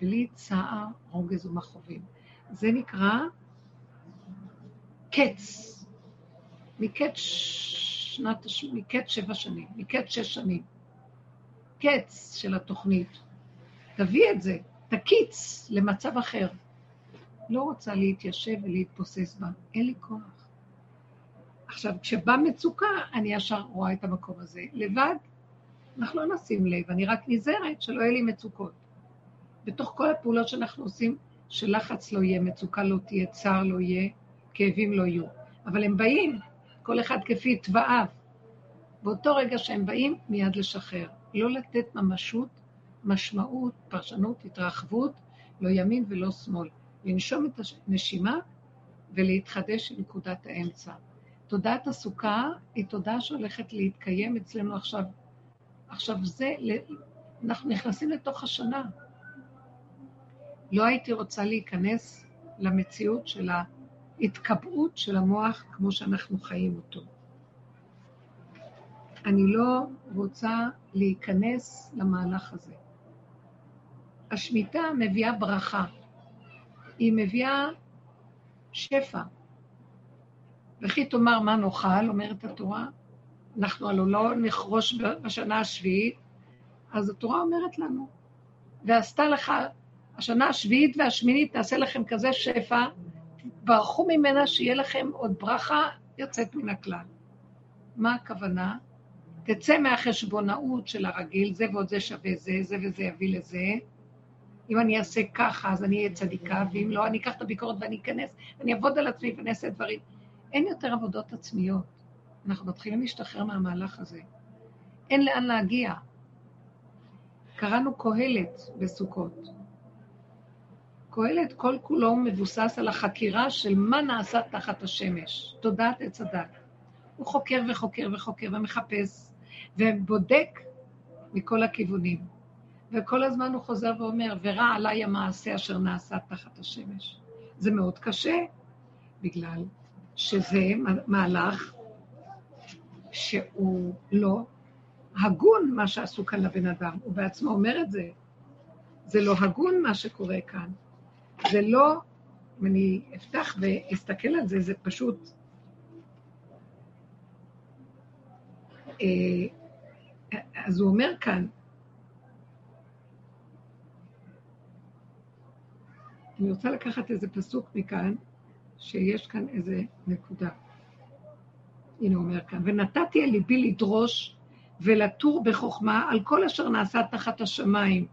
בלי צער, רוגז ומכאובים. זה נקרא קץ. מקץ שנת, מקץ שבע שנים, מקץ שש שנים. קץ של התוכנית. תביא את זה, תקיץ למצב אחר. לא רוצה להתיישב ולהתבוסס בה, אין לי כוח. עכשיו, כשבא מצוקה, אני ישר רואה את המקום הזה. לבד, אנחנו לא נשים לב, אני רק נזהרת שלא יהיה לי מצוקות. בתוך כל הפעולות שאנחנו עושים, שלחץ לא יהיה, מצוקה לא תהיה, צער לא יהיה, כאבים לא יהיו. אבל הם באים, כל אחד כפי תוואיו. באותו רגע שהם באים, מיד לשחרר. לא לתת ממשות, משמעות, פרשנות, התרחבות, לא ימין ולא שמאל. לנשום את הנשימה ולהתחדש לנקודת האמצע. תודעת הסוכה היא תודעה שהולכת להתקיים אצלנו עכשיו. עכשיו זה, אנחנו נכנסים לתוך השנה. לא הייתי רוצה להיכנס למציאות של ההתקבעות של המוח כמו שאנחנו חיים אותו. אני לא רוצה להיכנס למהלך הזה. השמיטה מביאה ברכה. היא מביאה שפע. וכי תאמר מה נאכל, אומרת התורה, אנחנו הלוא לא נכרוש בשנה השביעית, אז התורה אומרת לנו, ועשתה לך, השנה השביעית והשמינית תעשה לכם כזה שפע, ברכו ממנה שיהיה לכם עוד ברכה יוצאת מן הכלל. מה הכוונה? תצא מהחשבונאות של הרגיל, זה ועוד זה שווה זה, זה וזה יביא לזה. אם אני אעשה ככה, אז אני אהיה צדיקה, ואם לא, אני אקח את הביקורת ואני אכנס, ואני אעבוד על עצמי ואני אעשה דברים. אין יותר עבודות עצמיות. אנחנו מתחילים להשתחרר מהמהלך הזה. אין לאן להגיע. קראנו קהלת בסוכות. קהלת כל כולו מבוסס על החקירה של מה נעשה תחת השמש, תודעת עץ הדת. הוא חוקר וחוקר וחוקר ומחפש ובודק מכל הכיוונים. וכל הזמן הוא חוזר ואומר, ורע עליי המעשה אשר נעשה תחת השמש. זה מאוד קשה, בגלל שזה מהלך שהוא לא הגון מה שעשו כאן לבן אדם. הוא בעצמו אומר את זה. זה לא הגון מה שקורה כאן. זה לא, אם אני אפתח ואסתכל על זה, זה פשוט... אה, אז הוא אומר כאן, אני רוצה לקחת איזה פסוק מכאן, שיש כאן איזה נקודה. הנה הוא אומר כאן, ונתתי אל ליבי לדרוש ולתור בחוכמה על כל אשר נעשה תחת השמיים.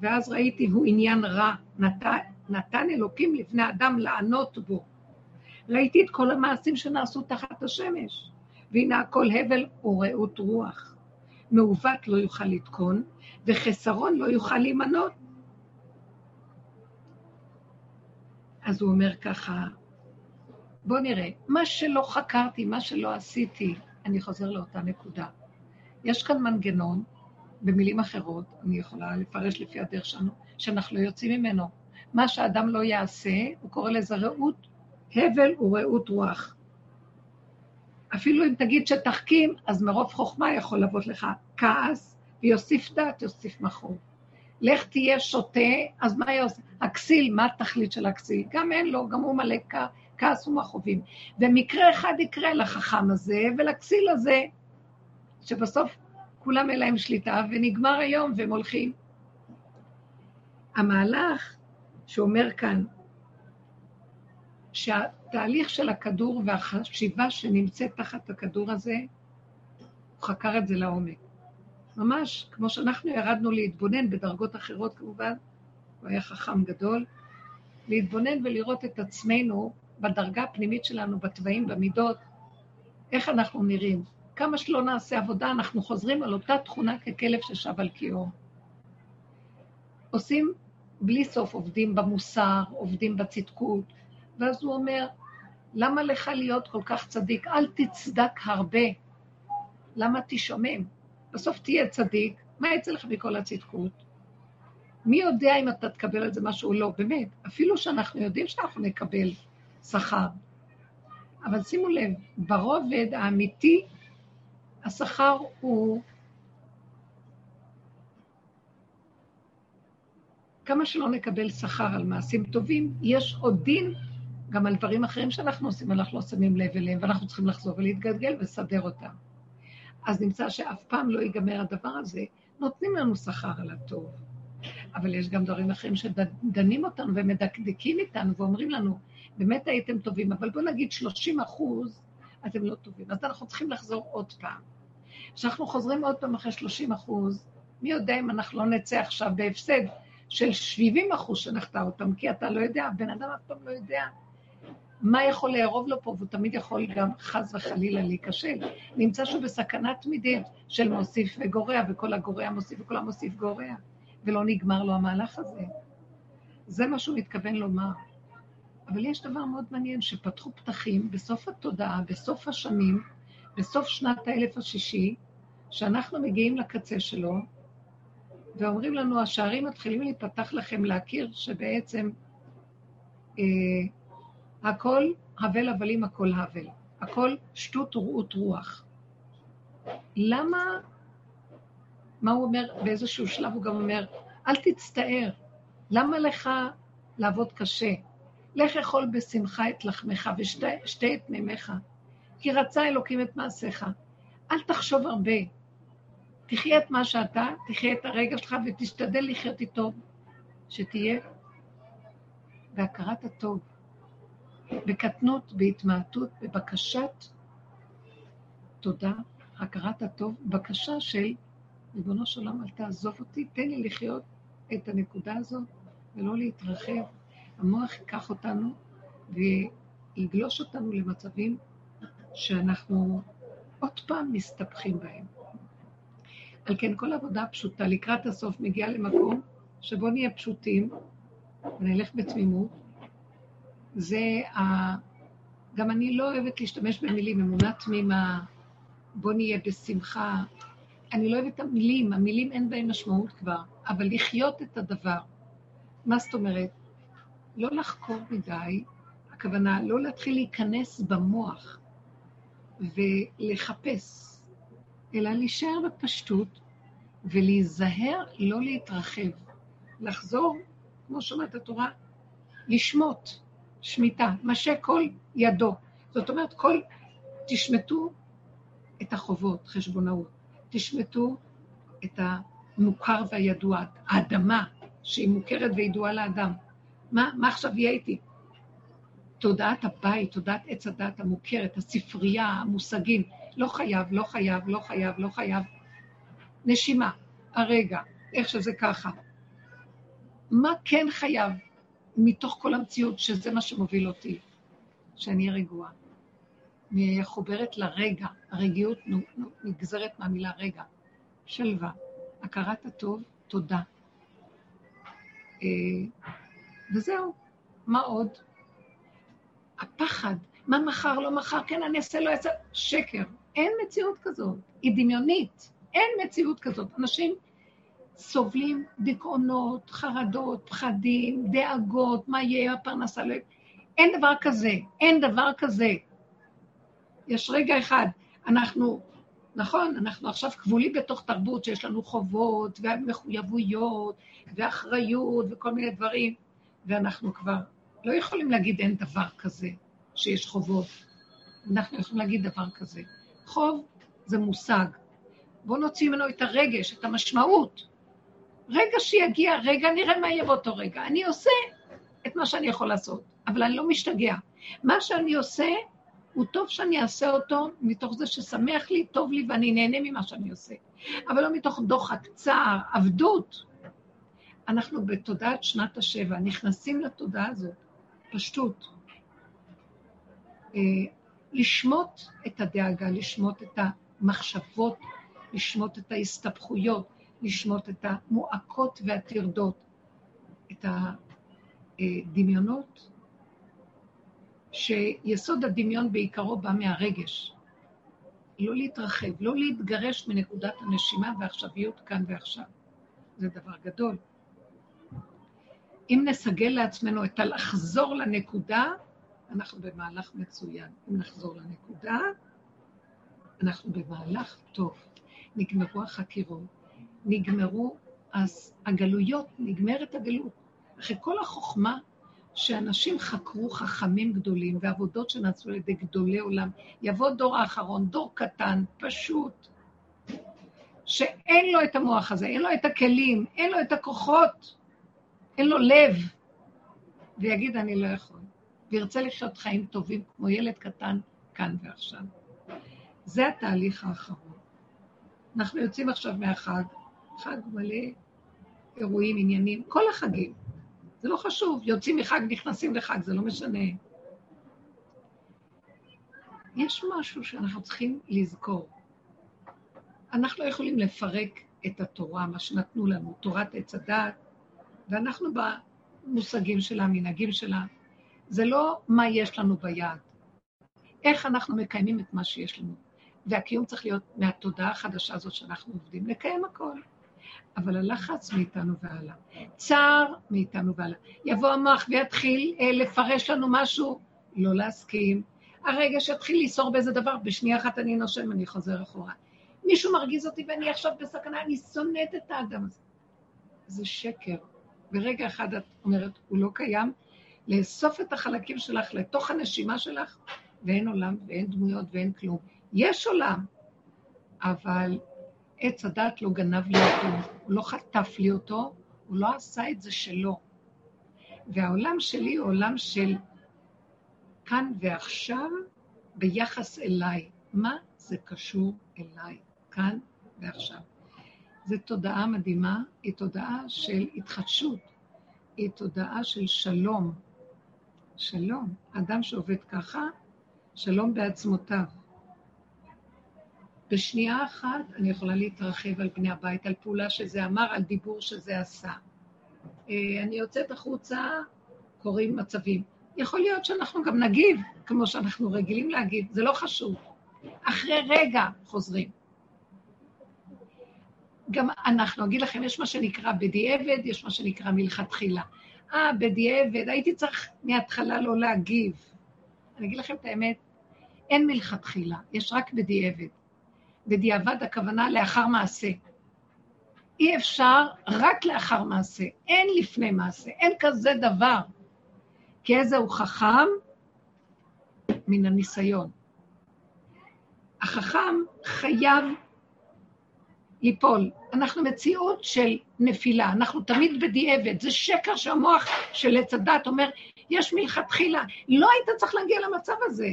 ואז ראיתי, הוא עניין רע, נת, נתן אלוקים לבני אדם לענות בו. ראיתי את כל המעשים שנעשו תחת השמש, והנה הכל הבל ורעות רוח. מעוות לא יוכל לתקון, וחסרון לא יוכל להימנות. אז הוא אומר ככה, בואו נראה, מה שלא חקרתי, מה שלא עשיתי, אני חוזר לאותה נקודה. יש כאן מנגנון, במילים אחרות, אני יכולה לפרש לפי הדרך שלנו, שאנחנו לא יוצאים ממנו. מה שאדם לא יעשה, הוא קורא לזה רעות, הבל ורעות רוח. אפילו אם תגיד שתחכים, אז מרוב חוכמה יכול לבוא לך כעס, ויוסיף דעת, יוסיף מחור. לך תהיה שוטה, אז מה יעשה? הכסיל, מה התכלית של הכסיל? גם אין לו, גם הוא מלא כעס ומכאובים. ומקרה אחד יקרה לחכם הזה ולכסיל הזה, שבסוף כולם אין להם שליטה, ונגמר היום והם הולכים. המהלך שאומר כאן, שהתהליך של הכדור והחשיבה שנמצאת תחת הכדור הזה, הוא חקר את זה לעומק. ממש, כמו שאנחנו ירדנו להתבונן בדרגות אחרות כמובן, הוא היה חכם גדול, להתבונן ולראות את עצמנו בדרגה הפנימית שלנו, בתוואים, במידות, איך אנחנו נראים. כמה שלא נעשה עבודה, אנחנו חוזרים על אותה תכונה ככלב ששב על קיאו. עושים בלי סוף, עובדים במוסר, עובדים בצדקות, ואז הוא אומר, למה לך להיות כל כך צדיק? אל תצדק הרבה. למה תשומם? בסוף תהיה צדיק, מה יצא לך מכל הצדקות? מי יודע אם אתה תקבל על זה משהו או לא, באמת, אפילו שאנחנו יודעים שאנחנו נקבל שכר. אבל שימו לב, ברובד האמיתי, השכר הוא... כמה שלא נקבל שכר על מעשים טובים, יש עוד דין גם על דברים אחרים שאנחנו עושים, אנחנו לא שמים לב אליהם, ואנחנו צריכים לחזור ולהתגלגל ולסדר אותם. אז נמצא שאף פעם לא ייגמר הדבר הזה, נותנים לנו שכר על הטוב. אבל יש גם דברים אחרים שדנים אותנו ומדקדקים איתנו ואומרים לנו, באמת הייתם טובים, אבל בואו נגיד 30 אחוז, אתם לא טובים. אז אנחנו צריכים לחזור עוד פעם. כשאנחנו חוזרים עוד פעם אחרי 30 אחוז, מי יודע אם אנחנו לא נצא עכשיו בהפסד של 70 אחוז שנחטא אותם, כי אתה לא יודע, בן אדם אף פעם לא יודע מה יכול לערוב לו פה, והוא תמיד יכול גם חס וחלילה להיכשל. נמצא שהוא בסכנה תמידית של מוסיף וגורע, וכל הגורע מוסיף וכל המוסיף גורע, ולא נגמר לו המהלך הזה. זה מה שהוא מתכוון לומר. אבל יש דבר מאוד מעניין, שפתחו פתחים בסוף התודעה, בסוף השנים, בסוף שנת האלף השישי, שאנחנו מגיעים לקצה שלו, ואומרים לנו, השערים מתחילים להיפתח לכם להכיר שבעצם אה, הכל הבל הבלים, הכל הבל. הכל שטות ורעות רוח. למה, מה הוא אומר? באיזשהו שלב הוא גם אומר, אל תצטער. למה לך לעבוד קשה. לך אכול בשמחה את לחמך ושתה את מימיך, כי רצה אלוקים את מעשיך. אל תחשוב הרבה. תחיה את מה שאתה, תחיה את הרגע שלך ותשתדל לחיות איתו, שתהיה בהכרת הטוב, בקטנות, בהתמעטות, בבקשת תודה, הכרת הטוב, בקשה של ריבונו של עולם, אל תעזוב אותי, תן לי לחיות את הנקודה הזאת ולא להתרחב. המוח ייקח אותנו ויגלוש אותנו למצבים שאנחנו עוד פעם מסתבכים בהם. על כן כל עבודה פשוטה לקראת הסוף מגיעה למקום שבו נהיה פשוטים ונלך בתמימות. זה ה... גם אני לא אוהבת להשתמש במילים, אמונה תמימה, בוא נהיה בשמחה. אני לא אוהבת את המילים, המילים אין בהן משמעות כבר, אבל לחיות את הדבר. מה זאת אומרת? לא לחקור מדי, הכוונה לא להתחיל להיכנס במוח ולחפש, אלא להישאר בפשטות ולהיזהר לא להתרחב. לחזור, כמו שאומרת התורה, לשמוט, שמיטה, משה כל ידו. זאת אומרת, כל, תשמטו את החובות, חשבונאות. תשמטו את המוכר והידוע, האדמה שהיא מוכרת וידועה לאדם. מה, מה עכשיו יהיה איתי? תודעת הבית, תודעת עץ הדת המוכרת, הספרייה, המושגים, לא חייב, לא חייב, לא חייב, לא חייב. נשימה, הרגע, איך שזה ככה. מה כן חייב מתוך כל המציאות, שזה מה שמוביל אותי, שאני רגועה. מחוברת לרגע, הרגיעות נגזרת מהמילה רגע. שלווה, הכרת הטוב, תודה. אה, וזהו, מה עוד? הפחד, מה מחר, לא מחר, כן, אני אעשה, לא אעשה, שקר. אין מציאות כזאת, היא דמיונית, אין מציאות כזאת. אנשים סובלים דיכאונות, חרדות, פחדים, דאגות, מה יהיה הפרנסה, אין דבר כזה, אין דבר כזה. יש רגע אחד, אנחנו, נכון, אנחנו עכשיו כבולים בתוך תרבות שיש לנו חובות ומחויבויות ואחריות וכל מיני דברים, ואנחנו כבר לא יכולים להגיד אין דבר כזה שיש חובות. אנחנו יכולים להגיד דבר כזה. חוב זה מושג. בואו נוציא ממנו את הרגש, את המשמעות. רגע שיגיע, רגע, נראה מה יהיה באותו רגע. אני עושה את מה שאני יכול לעשות, אבל אני לא משתגע. מה שאני עושה, הוא טוב שאני אעשה אותו מתוך זה ששמח לי, טוב לי ואני נהנה ממה שאני עושה. אבל לא מתוך דוחק, צער, עבדות. אנחנו בתודעת שנת השבע, נכנסים לתודעה הזאת, פשטות. אה, לשמוט את הדאגה, לשמוט את המחשבות, לשמוט את ההסתבכויות, לשמוט את המועקות והטרדות, את הדמיונות, שיסוד הדמיון בעיקרו בא מהרגש. לא להתרחב, לא להתגרש מנקודת הנשימה והעכשוויות כאן ועכשיו. זה דבר גדול. אם נסגל לעצמנו את הלחזור לנקודה, אנחנו במהלך מצוין. אם נחזור לנקודה, אנחנו במהלך טוב. נגמרו החקירות, נגמרו אז הגלויות, נגמרת הגלות. אחרי כל החוכמה שאנשים חקרו חכמים גדולים ועבודות שנעשו על ידי גדולי עולם, יבוא דור האחרון, דור קטן, פשוט, שאין לו את המוח הזה, אין לו את הכלים, אין לו את הכוחות, אין לו לב, ויגיד, אני לא יכול. וירצה לחיות חיים טובים כמו ילד קטן כאן ועכשיו. זה התהליך האחרון. אנחנו יוצאים עכשיו מהחג, חג מלא אירועים, עניינים, כל החגים. זה לא חשוב, יוצאים מחג, נכנסים לחג, זה לא משנה. יש משהו שאנחנו צריכים לזכור. אנחנו לא יכולים לפרק את התורה, מה שנתנו לנו, תורת עץ הדעת, ואנחנו במושגים שלה, מנהגים שלה. זה לא מה יש לנו ביד, איך אנחנו מקיימים את מה שיש לנו. והקיום צריך להיות מהתודעה החדשה הזאת שאנחנו עובדים, לקיים הכל. אבל הלחץ מאיתנו והלאה. צער מאיתנו והלאה. יבוא המוח ויתחיל אה, לפרש לנו משהו, לא להסכים. הרגע שיתחיל לסור באיזה דבר, בשנייה אחת אני נושם, אני חוזר אחורה. מישהו מרגיז אותי ואני עכשיו בסכנה, אני שונאת את האדם הזה. זה שקר. ברגע אחד את אומרת, הוא לא קיים, לאסוף את החלקים שלך לתוך הנשימה שלך, ואין עולם ואין דמויות ואין כלום. יש עולם, אבל עץ הדת לא גנב לי אותו, הוא לא חטף לי אותו, הוא לא עשה את זה שלו. והעולם שלי הוא עולם של כאן ועכשיו ביחס אליי. מה זה קשור אליי, כאן ועכשיו? זו תודעה מדהימה, היא תודעה של התחדשות, היא תודעה של שלום. שלום. אדם שעובד ככה, שלום בעצמותיו. בשנייה אחת אני יכולה להתרחב על בני הבית, על פעולה שזה אמר, על דיבור שזה עשה. אה, אני יוצאת החוצה, קורים מצבים. יכול להיות שאנחנו גם נגיב, כמו שאנחנו רגילים להגיב, זה לא חשוב. אחרי רגע חוזרים. גם אנחנו, אגיד לכם, יש מה שנקרא בדיעבד, יש מה שנקרא מלכתחילה. אה, בדיעבד, הייתי צריך מההתחלה לא להגיב. אני אגיד לכם את האמת, אין מלכתחילה, יש רק בדיעבד. בדיעבד הכוונה לאחר מעשה. אי אפשר רק לאחר מעשה, אין לפני מעשה, אין כזה דבר. כי איזה הוא חכם? מן הניסיון. החכם חייב ליפול. אנחנו מציאות של נפילה, אנחנו תמיד בדיעבד. זה שקר שהמוח של עץ הדת אומר, יש מלכתחילה. לא היית צריך להגיע למצב הזה.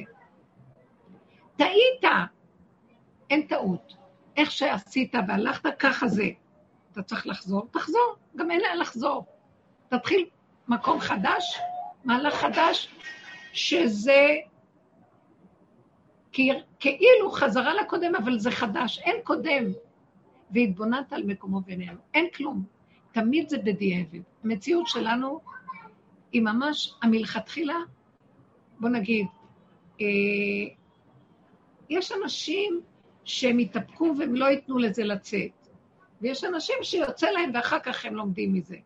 טעית. אין טעות. איך שעשית והלכת, ככה זה. אתה צריך לחזור, תחזור. גם אין לאן לחזור. תתחיל מקום חדש, מהלך חדש, שזה כאילו חזרה לקודם, אבל זה חדש, אין קודם. והתבוננת על מקומו בינינו. אין כלום. תמיד זה בדיעבד. המציאות שלנו היא ממש המלכתחילה, בוא נגיד, אה, יש אנשים שהם יתאפקו והם לא ייתנו לזה לצאת, ויש אנשים שיוצא להם ואחר כך הם לומדים מזה.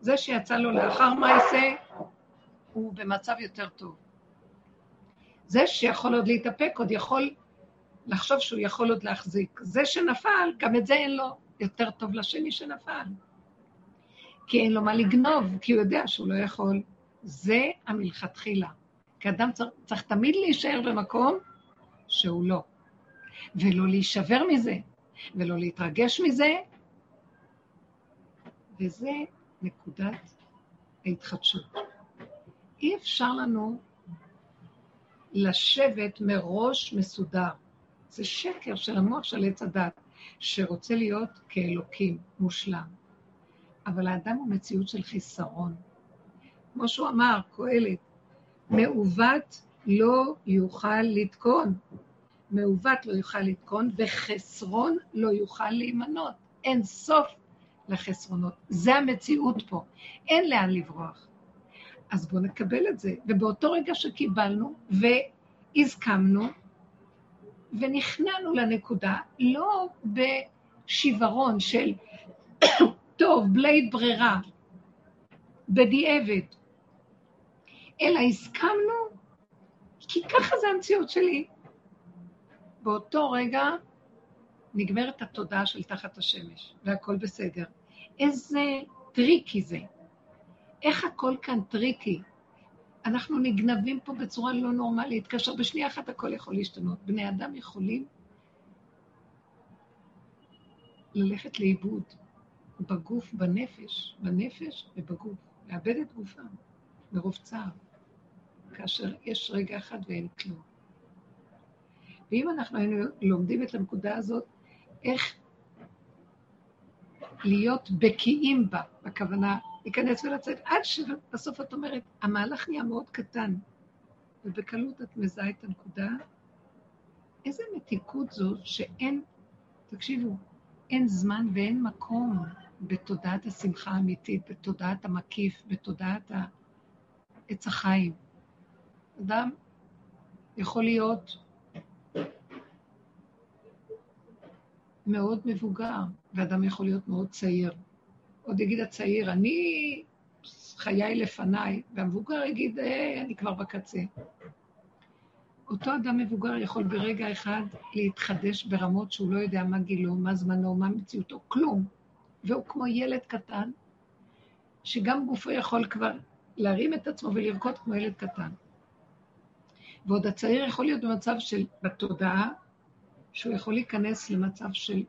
זה שיצא לו לאחר מעשה, הוא במצב יותר טוב. זה שיכול עוד להתאפק, עוד יכול לחשוב שהוא יכול עוד להחזיק. זה שנפל, גם את זה אין לו. יותר טוב לשני שנפל. כי אין לו מה לגנוב, כי הוא יודע שהוא לא יכול. זה המלכתחילה. כי אדם צריך, צריך תמיד להישאר במקום שהוא לא. ולא להישבר מזה, ולא להתרגש מזה, וזה נקודת ההתחדשות. אי אפשר לנו לשבת מראש מסודר. זה שקר של המוח של עץ הדת, שרוצה להיות כאלוקים, מושלם. אבל האדם הוא מציאות של חיסרון. כמו שהוא אמר, קהלת, מעוות לא יוכל לתקון. מעוות לא יוכל לתקון, וחסרון לא יוכל להימנות. אין סוף לחסרונות. זה המציאות פה. אין לאן לברוח. אז בואו נקבל את זה. ובאותו רגע שקיבלנו והסכמנו, ונכנענו לנקודה, לא בשיוורון של טוב, בלי ברירה, בדיעבד, אלא הסכמנו, כי ככה זה המציאות שלי. באותו רגע נגמרת התודעה של תחת השמש, והכל בסדר. איזה tricky זה. איך הכל כאן tricky? אנחנו נגנבים פה בצורה לא נורמלית, כאשר בשנייה אחת הכל יכול להשתנות. בני אדם יכולים ללכת לאיבוד בגוף, בנפש, בנפש ובגוף, לאבד את גופם מרוב צער, כאשר יש רגע אחד ואין כלום. ואם אנחנו היינו לומדים את הנקודה הזאת, איך להיות בקיאים בה, בכוונה להיכנס ולצאת, עד שבסוף את אומרת, המהלך נהיה מאוד קטן, ובקלות את מזהה את הנקודה. איזה מתיקות זו שאין, תקשיבו, אין זמן ואין מקום בתודעת השמחה האמיתית, בתודעת המקיף, בתודעת עץ החיים. אדם יכול להיות מאוד מבוגר, ואדם יכול להיות מאוד צעיר. עוד יגיד הצעיר, אני, חיי לפניי, והמבוגר יגיד, אה, אני כבר בקצה. אותו אדם מבוגר יכול ברגע אחד להתחדש ברמות שהוא לא יודע מה גילו, מה זמנו, מה מציאותו, כלום. והוא כמו ילד קטן, שגם גופו יכול כבר להרים את עצמו ולרקוד כמו ילד קטן. ועוד הצעיר יכול להיות במצב של, בתודעה, שהוא יכול להיכנס למצב של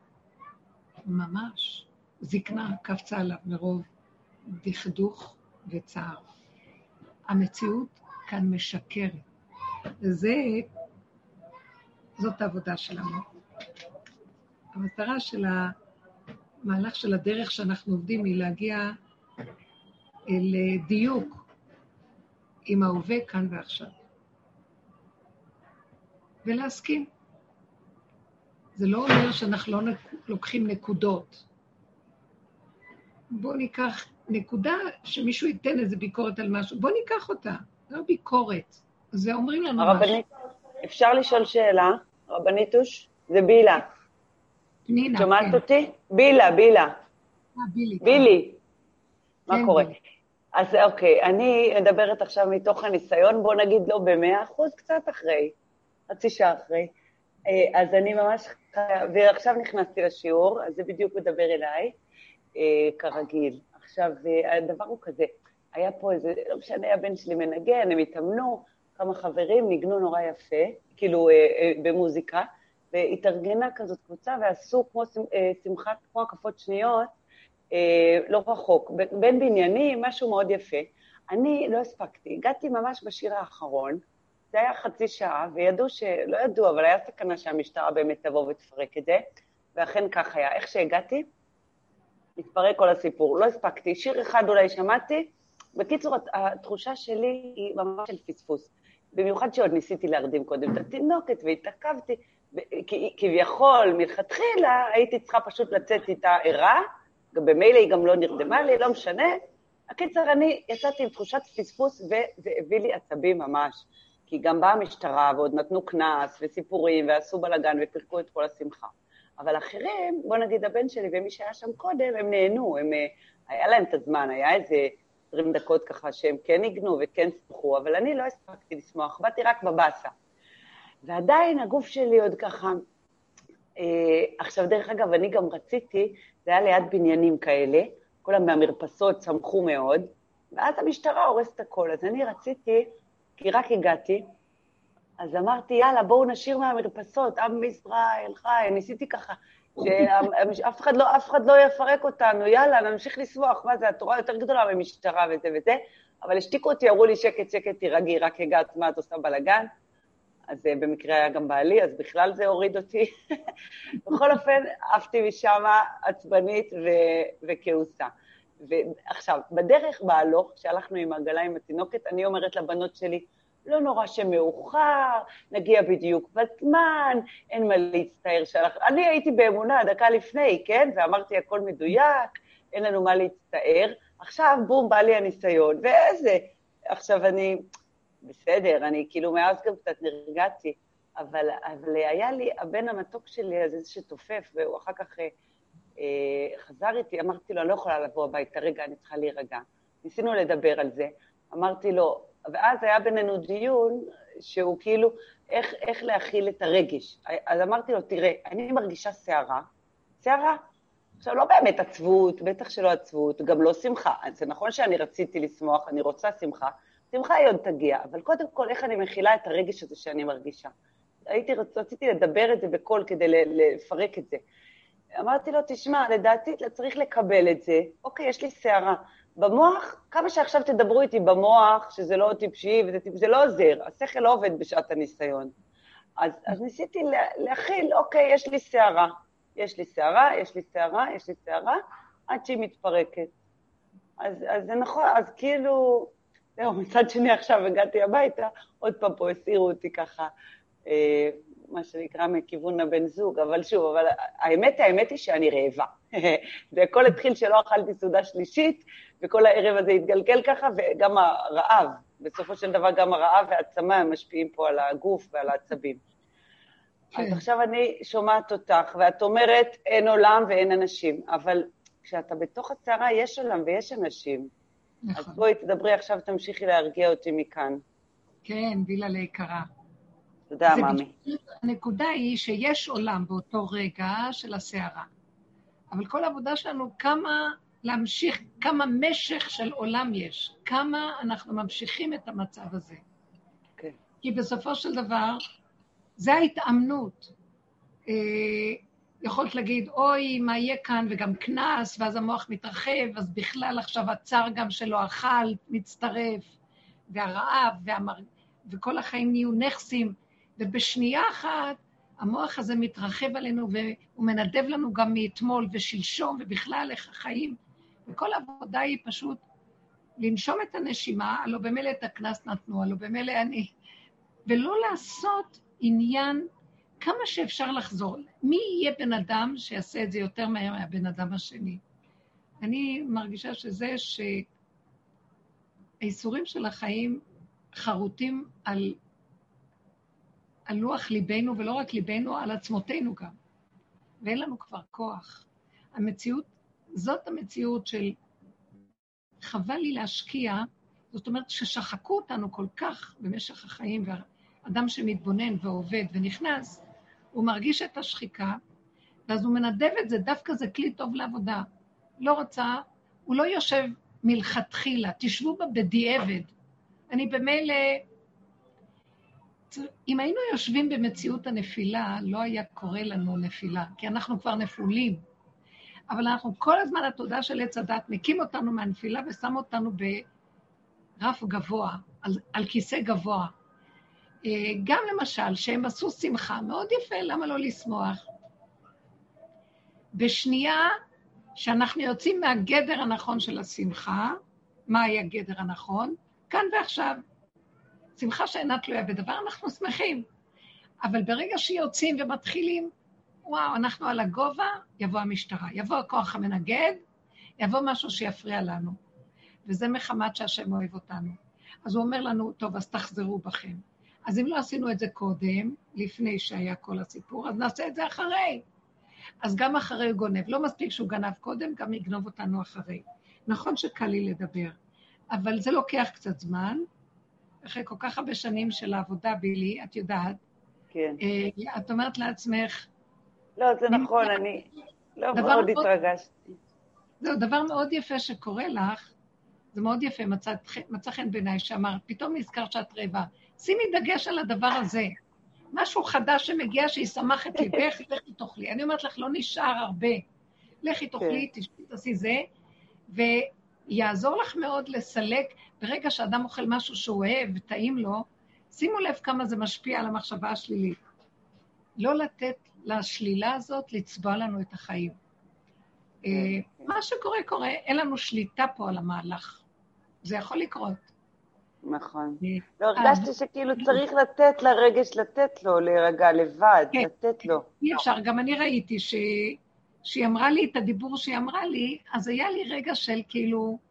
ממש זקנה קפצה עליו מרוב דכדוך וצער. המציאות כאן משקרת. וזה, זאת העבודה שלנו. המטרה של המהלך של הדרך שאנחנו עובדים היא להגיע לדיוק עם ההווה כאן ועכשיו. ולהסכים. זה לא אומר שאנחנו לא לוקחים נקודות. בואו ניקח נקודה שמישהו ייתן איזה ביקורת על משהו, בואו ניקח אותה, לא ביקורת. זה אומרים לנו הרבנית, משהו. אפשר לשאול שאלה, רבניתוש? זה בילה. פנינה, שומעת כן. אותי? בילה, בילה. אה, בילי. בילי. מה כן, קורה? בילי. אז אוקיי, אני מדברת עכשיו מתוך הניסיון, בוא נגיד לא במאה אחוז, קצת אחרי, חצי שעה אחרי. אה, אז אני ממש, ועכשיו נכנסתי לשיעור, אז זה בדיוק מדבר אליי, אה, כרגיל. עכשיו, אה, הדבר הוא כזה, היה פה איזה, לא משנה, הבן שלי מנגן, הם התאמנו, כמה חברים ניגנו נורא יפה, כאילו במוזיקה, והתארגנה כזאת קבוצה ועשו כמו שמחת, כמו הקפות שניות, לא רחוק, בין בניינים, משהו מאוד יפה. אני לא הספקתי, הגעתי ממש בשיר האחרון, זה היה חצי שעה, וידעו ש... לא ידעו, אבל היה סכנה שהמשטרה באמת תבוא ותפרק את זה, ואכן כך היה. איך שהגעתי, התפרק כל הסיפור. לא הספקתי, שיר אחד אולי שמעתי. בקיצור, התחושה שלי היא ממש של פספוס. במיוחד שעוד ניסיתי להרדים קודם את התינוקת והתעכבתי, כביכול, מלכתחילה הייתי צריכה פשוט לצאת איתה ערה, במילא היא גם לא נרדמה לי, לא משנה. הקיצר, אני יצאתי עם תחושת פספוס וזה הביא לי עצבים ממש. כי גם באה המשטרה ועוד נתנו קנס וסיפורים ועשו בלאגן ופירקו את כל השמחה. אבל אחרים, בוא נגיד הבן שלי ומי שהיה שם קודם, הם נהנו, הם, אה, היה להם את הזמן, היה איזה 20 דקות ככה שהם כן ניגנו וכן שמחו, אבל אני לא הספקתי לשמוח, באתי רק בבאסה. ועדיין הגוף שלי עוד ככה... אה, עכשיו, דרך אגב, אני גם רציתי, זה היה ליד בניינים כאלה, כולם מהמרפסות שמחו מאוד, ואז המשטרה הורסת הכל. אז אני רציתי כי רק הגעתי, אז אמרתי, יאללה, בואו נשאיר מהמרפסות, עם ישראל, חי, ניסיתי ככה, שאף אחד, לא, אחד לא יפרק אותנו, יאללה, נמשיך לשמוח, מה זה, התורה יותר גדולה ממשטרה וזה וזה, אבל השתיקו אותי, אמרו לי, שקט, שקט, תירגעי, רק הגעת, מה את עושה בלאגן? אז uh, במקרה היה גם בעלי, אז בכלל זה הוריד אותי. בכל אופן, עפתי משם עצבנית ו- וכעוסה. ועכשיו, בדרך בהלוך, כשהלכנו עם העגלה עם התינוקת, אני אומרת לבנות שלי, לא נורא שמאוחר, נגיע בדיוק בזמן, אין מה להצטער שלך. אני הייתי באמונה דקה לפני, כן? ואמרתי הכל מדויק, אין לנו מה להצטער. עכשיו, בום, בא לי הניסיון, ואיזה... עכשיו אני, בסדר, אני כאילו מאז גם קצת נרגעתי, אבל, אבל היה לי, הבן המתוק שלי, איזה שתופף, והוא אחר כך אה, חזר איתי, אמרתי לו, אני לא יכולה לבוא הביתה, רגע, אני צריכה להירגע. ניסינו לדבר על זה, אמרתי לו, ואז היה בינינו דיון שהוא כאילו, איך, איך להכיל את הרגש. אז אמרתי לו, תראה, אני מרגישה סערה, סערה. עכשיו, לא באמת עצבות, בטח שלא עצבות, גם לא שמחה. זה נכון שאני רציתי לשמוח, אני רוצה שמחה, שמחה היא עוד תגיע, אבל קודם כל, איך אני מכילה את הרגש הזה שאני מרגישה. הייתי, רציתי לדבר את זה בקול כדי לפרק את זה. אמרתי לו, תשמע, לדעתי אתה צריך לקבל את זה. אוקיי, יש לי סערה. במוח, כמה שעכשיו תדברו איתי במוח, שזה לא טיפשי, וזה טיפ... זה לא עוזר, השכל לא עובד בשעת הניסיון. אז, אז ניסיתי להכיל, אוקיי, יש לי סערה. יש לי סערה, יש לי סערה, יש לי סערה, עד שהיא מתפרקת. אז, אז זה נכון, אז כאילו, זהו, מצד שני עכשיו הגעתי הביתה, עוד פעם פה הסעירו אותי ככה. אה, מה שנקרא מכיוון הבן זוג, אבל שוב, אבל האמת, האמת היא שאני רעבה. זה הכל התחיל שלא אכלתי סעודה שלישית, וכל הערב הזה התגלגל ככה, וגם הרעב, בסופו של דבר גם הרעב והצמא משפיעים פה על הגוף ועל העצבים. כן. אז עכשיו אני שומעת אותך, ואת אומרת, אין עולם ואין אנשים, אבל כשאתה בתוך הצהרה יש עולם ויש אנשים. נכון. אז בואי תדברי עכשיו, תמשיכי להרגיע אותי מכאן. כן, בילה ליקרה. תודה, מאמי. הנקודה היא שיש עולם באותו רגע של הסערה. אבל כל העבודה שלנו, כמה להמשיך, כמה משך של עולם יש, כמה אנחנו ממשיכים את המצב הזה. Okay. כן. כי בסופו של דבר, זה ההתאמנות. אה, יכולת להגיד, אוי, מה יהיה כאן, וגם קנס, ואז המוח מתרחב, אז בכלל עכשיו הצער גם שלא אכל מצטרף, והרעב, והמר... וכל החיים נהיו נכסים, ובשנייה אחת המוח הזה מתרחב עלינו, והוא מנדב לנו גם מאתמול ושלשום, ובכלל איך החיים. וכל העבודה היא פשוט לנשום את הנשימה, הלוא במילא את הקנס נתנו, הלוא במילא אני, ולא לעשות עניין כמה שאפשר לחזור. מי יהיה בן אדם שיעשה את זה יותר מהר מהבן אדם השני? אני מרגישה שזה שהאיסורים של החיים חרוטים על, על לוח ליבנו, ולא רק ליבנו, על עצמותינו גם. ואין לנו כבר כוח. המציאות, זאת המציאות של חבל לי להשקיע, זאת אומרת ששחקו אותנו כל כך במשך החיים, ואדם שמתבונן ועובד ונכנס, הוא מרגיש את השחיקה, ואז הוא מנדב את זה, דווקא זה כלי טוב לעבודה. לא רוצה, הוא לא יושב מלכתחילה, תשבו בה בדיעבד. אני במילא... אם היינו יושבים במציאות הנפילה, לא היה קורה לנו נפילה, כי אנחנו כבר נפולים. אבל אנחנו כל הזמן, התודעה של עץ הדת מקים אותנו מהנפילה ושם אותנו ברף גבוה, על, על כיסא גבוה. אה, גם למשל, שהם עשו שמחה, מאוד יפה, למה לא לשמוח? בשנייה שאנחנו יוצאים מהגדר הנכון של השמחה, מה היה הגדר הנכון? כאן ועכשיו. שמחה שאינה תלויה בדבר, אנחנו שמחים. אבל ברגע שיוצאים ומתחילים, וואו, אנחנו על הגובה, יבוא המשטרה, יבוא הכוח המנגד, יבוא משהו שיפריע לנו. וזה מחמת שהשם אוהב אותנו. אז הוא אומר לנו, טוב, אז תחזרו בכם. אז אם לא עשינו את זה קודם, לפני שהיה כל הסיפור, אז נעשה את זה אחרי. אז גם אחרי הוא גונב. לא מספיק שהוא גנב קודם, גם יגנוב אותנו אחרי. נכון שקל לי לדבר, אבל זה לוקח קצת זמן. אחרי כל כך הרבה שנים של העבודה בילי, את יודעת, כן. אה, את אומרת לעצמך... לא, זה נכון, אני לא מאוד התרגשתי. זהו, דבר מאוד יפה שקורה לך, זה מאוד יפה, מצא, מצא חן בעיניי, שאמרת, פתאום נזכרת שאת רעבה. שימי דגש על הדבר הזה. משהו חדש שמגיע שישמח את ליבך, לכי תאכלי. אני אומרת לך, לא נשאר הרבה. לכי תאכלי, כן. תעשי זה, ויעזור לך מאוד לסלק, ברגע שאדם אוכל משהו שהוא אוהב וטעים לו, שימו לב כמה זה משפיע על המחשבה השלילית. לא לתת לשלילה הזאת לצבוע לנו את החיים. אה, כן. מה שקורה, קורה, אין לנו שליטה פה על המהלך. זה יכול לקרות. נכון. אה, לא, הרגשתי שכאילו צריך לתת לרגש, לתת לו להירגע לבד, כן. לתת לו. אי אפשר, גם אני ראיתי שהיא אמרה לי את הדיבור שהיא אמרה לי, אז היה לי רגע של כאילו, אה,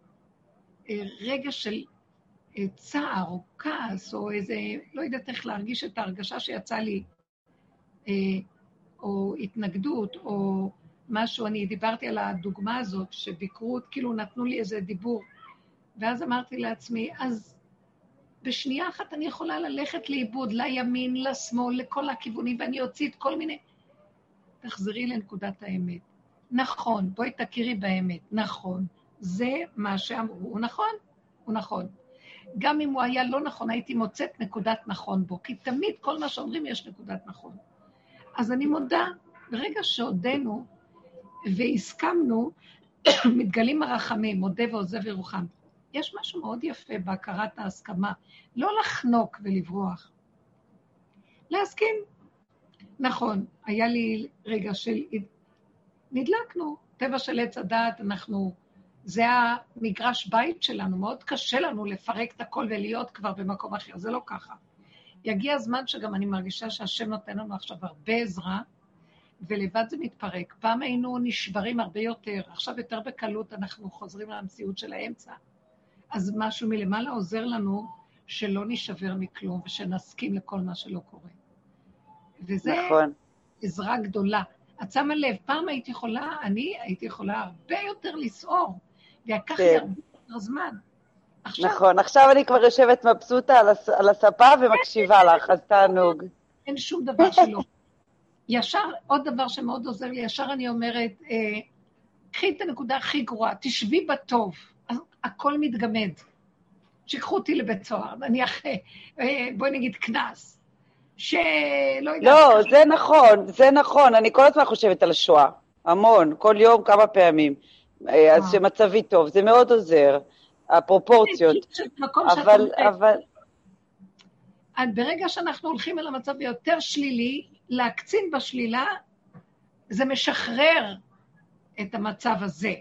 רגע של אה, צער או כעס, או איזה, לא יודעת איך להרגיש את ההרגשה שיצאה לי, או התנגדות, או משהו, אני דיברתי על הדוגמה הזאת, שביקרו, כאילו נתנו לי איזה דיבור, ואז אמרתי לעצמי, אז בשנייה אחת אני יכולה ללכת לאיבוד, לימין, לשמאל, לכל הכיוונים, ואני אוציא את כל מיני... תחזרי לנקודת האמת. נכון, בואי תכירי באמת, נכון. זה מה שאמרו, הוא נכון, הוא נכון. גם אם הוא היה לא נכון, הייתי מוצאת נקודת נכון בו, כי תמיד כל מה שאומרים יש נקודת נכון. אז אני מודה, ברגע שהודינו והסכמנו, מתגלים הרחמים, מודה ועוזב ירוחם. יש משהו מאוד יפה בהכרת ההסכמה. לא לחנוק ולברוח. להסכים. נכון, היה לי רגע של... נדלקנו, טבע של עץ הדעת, אנחנו... זה המגרש בית שלנו, מאוד קשה לנו לפרק את הכל ולהיות כבר במקום אחר, זה לא ככה. יגיע הזמן שגם אני מרגישה שהשם נותן לנו עכשיו הרבה עזרה, ולבד זה מתפרק. פעם היינו נשברים הרבה יותר, עכשיו יותר בקלות אנחנו חוזרים למציאות של האמצע. אז משהו מלמעלה עוזר לנו שלא נשבר מכלום ושנסכים לכל מה שלא קורה. וזה נכון. עזרה גדולה. את שמה לב, פעם הייתי יכולה, אני הייתי יכולה הרבה יותר לסעור, ולקח לי כן. הרבה יותר זמן. עכשיו... נכון, עכשיו אני כבר יושבת מבסוטה על, הס... על הספה ומקשיבה לך, אז תענוג. אין שום דבר שלא. ישר, עוד דבר שמאוד עוזר לי, ישר אני אומרת, אה, קחי את הנקודה הכי גרועה, תשבי בטוב, אז הכל מתגמד. שיקחו אותי לבית סוהר, נניח, אה, בואי נגיד קנס, שלא יודעת... לא, זה נכון, זה נכון, אני כל הזמן חושבת על השואה, המון, כל יום כמה פעמים. אה, אז שמצבי טוב, זה מאוד עוזר, הפרופורציות. אבל, אבל... ברגע שאנחנו הולכים אל המצב היותר שלילי, להקצין בשלילה, זה משחרר את המצב הזה.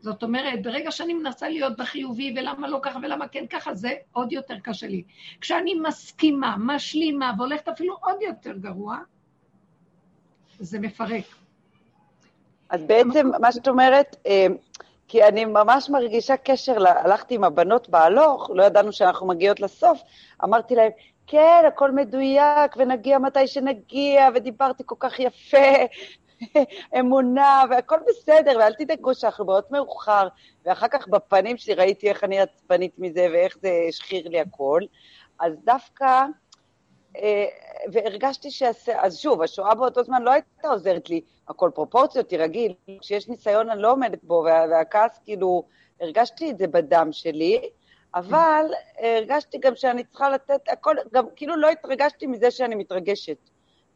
זאת אומרת, ברגע שאני מנסה להיות בחיובי, ולמה לא ככה ולמה כן ככה, זה עוד יותר קשה לי. כשאני מסכימה, משלימה, והולכת אפילו עוד יותר גרוע, זה מפרק. אז בעצם, מה שאת אומרת, אה, כי אני ממש מרגישה קשר, הלכתי עם הבנות בהלוך, לא ידענו שאנחנו מגיעות לסוף, אמרתי להם, כן, הכל מדויק, ונגיע מתי שנגיע, ודיברתי כל כך יפה, אמונה, והכל בסדר, ואל תדאגו שאנחנו באות מאוחר, ואחר כך בפנים שלי ראיתי איך אני עצבנית מזה, ואיך זה השחיר לי הכל. אז דווקא, והרגשתי ש... אז שוב, השואה באותו זמן לא הייתה עוזרת לי, הכל פרופורציות, תירגעי, כשיש ניסיון אני לא עומדת בו, וה, והכעס, כאילו, הרגשתי את זה בדם שלי, אבל הרגשתי גם שאני צריכה לתת, הכל, גם כאילו לא התרגשתי מזה שאני מתרגשת.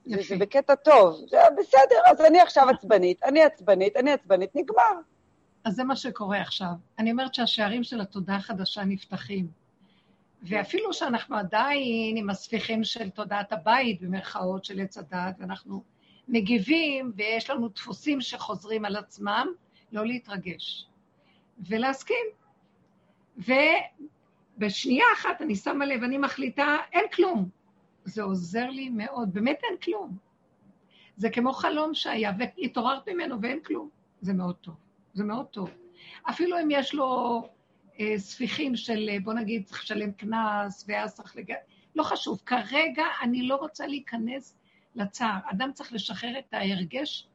יפה. זה בקטע טוב, זה בסדר, אז אני עכשיו עצבנית, אני עצבנית, אני עצבנית, נגמר. אז זה מה שקורה עכשיו. אני אומרת שהשערים של התודעה החדשה נפתחים. ואפילו שאנחנו עדיין עם הספיחים של תודעת הבית, במרכאות של עץ הדעת, ואנחנו מגיבים, ויש לנו דפוסים שחוזרים על עצמם, לא להתרגש. ולהסכים. ובשנייה אחת אני שמה לב, אני מחליטה, אין כלום. זה עוזר לי מאוד, באמת אין כלום. זה כמו חלום שהיה, והתעוררת ממנו ואין כלום. זה מאוד טוב, זה מאוד טוב. אפילו אם יש לו ספיחים של, אה, בוא נגיד, צריך לשלם קנס, ואז צריך לג... לא חשוב, כרגע אני לא רוצה להיכנס לצער. אדם צריך לשחרר את ההרגש,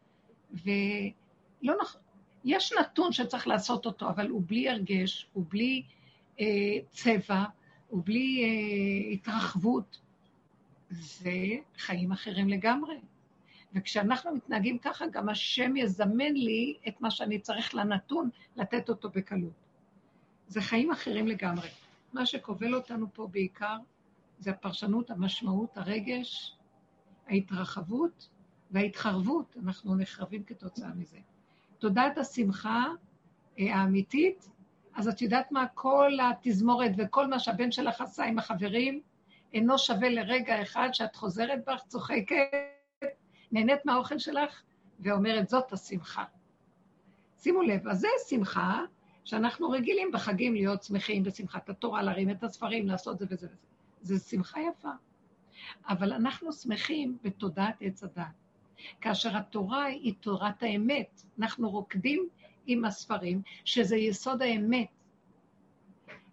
ולא נכון, יש נתון שצריך לעשות אותו, אבל הוא בלי הרגש, הוא בלי אה, צבע, הוא בלי אה, התרחבות. זה חיים אחרים לגמרי. וכשאנחנו מתנהגים ככה, גם השם יזמן לי את מה שאני צריך לנתון, לתת אותו בקלות. זה חיים אחרים לגמרי. מה שכובל אותנו פה בעיקר זה הפרשנות, המשמעות, הרגש, ההתרחבות וההתחרבות. אנחנו נחרבים כתוצאה מזה. תודעת השמחה אה, האמיתית, אז את יודעת מה? כל התזמורת וכל מה שהבן שלך עשה עם החברים, אינו שווה לרגע אחד שאת חוזרת בך, צוחקת, נהנית מהאוכל שלך, ואומרת, זאת השמחה. שימו לב, אז זה שמחה שאנחנו רגילים בחגים להיות שמחים בשמחת התורה, להרים את הספרים, לעשות זה וזה וזה. זה שמחה יפה. אבל אנחנו שמחים בתודעת עץ הדת. כאשר התורה היא תורת האמת, אנחנו רוקדים עם הספרים, שזה יסוד האמת.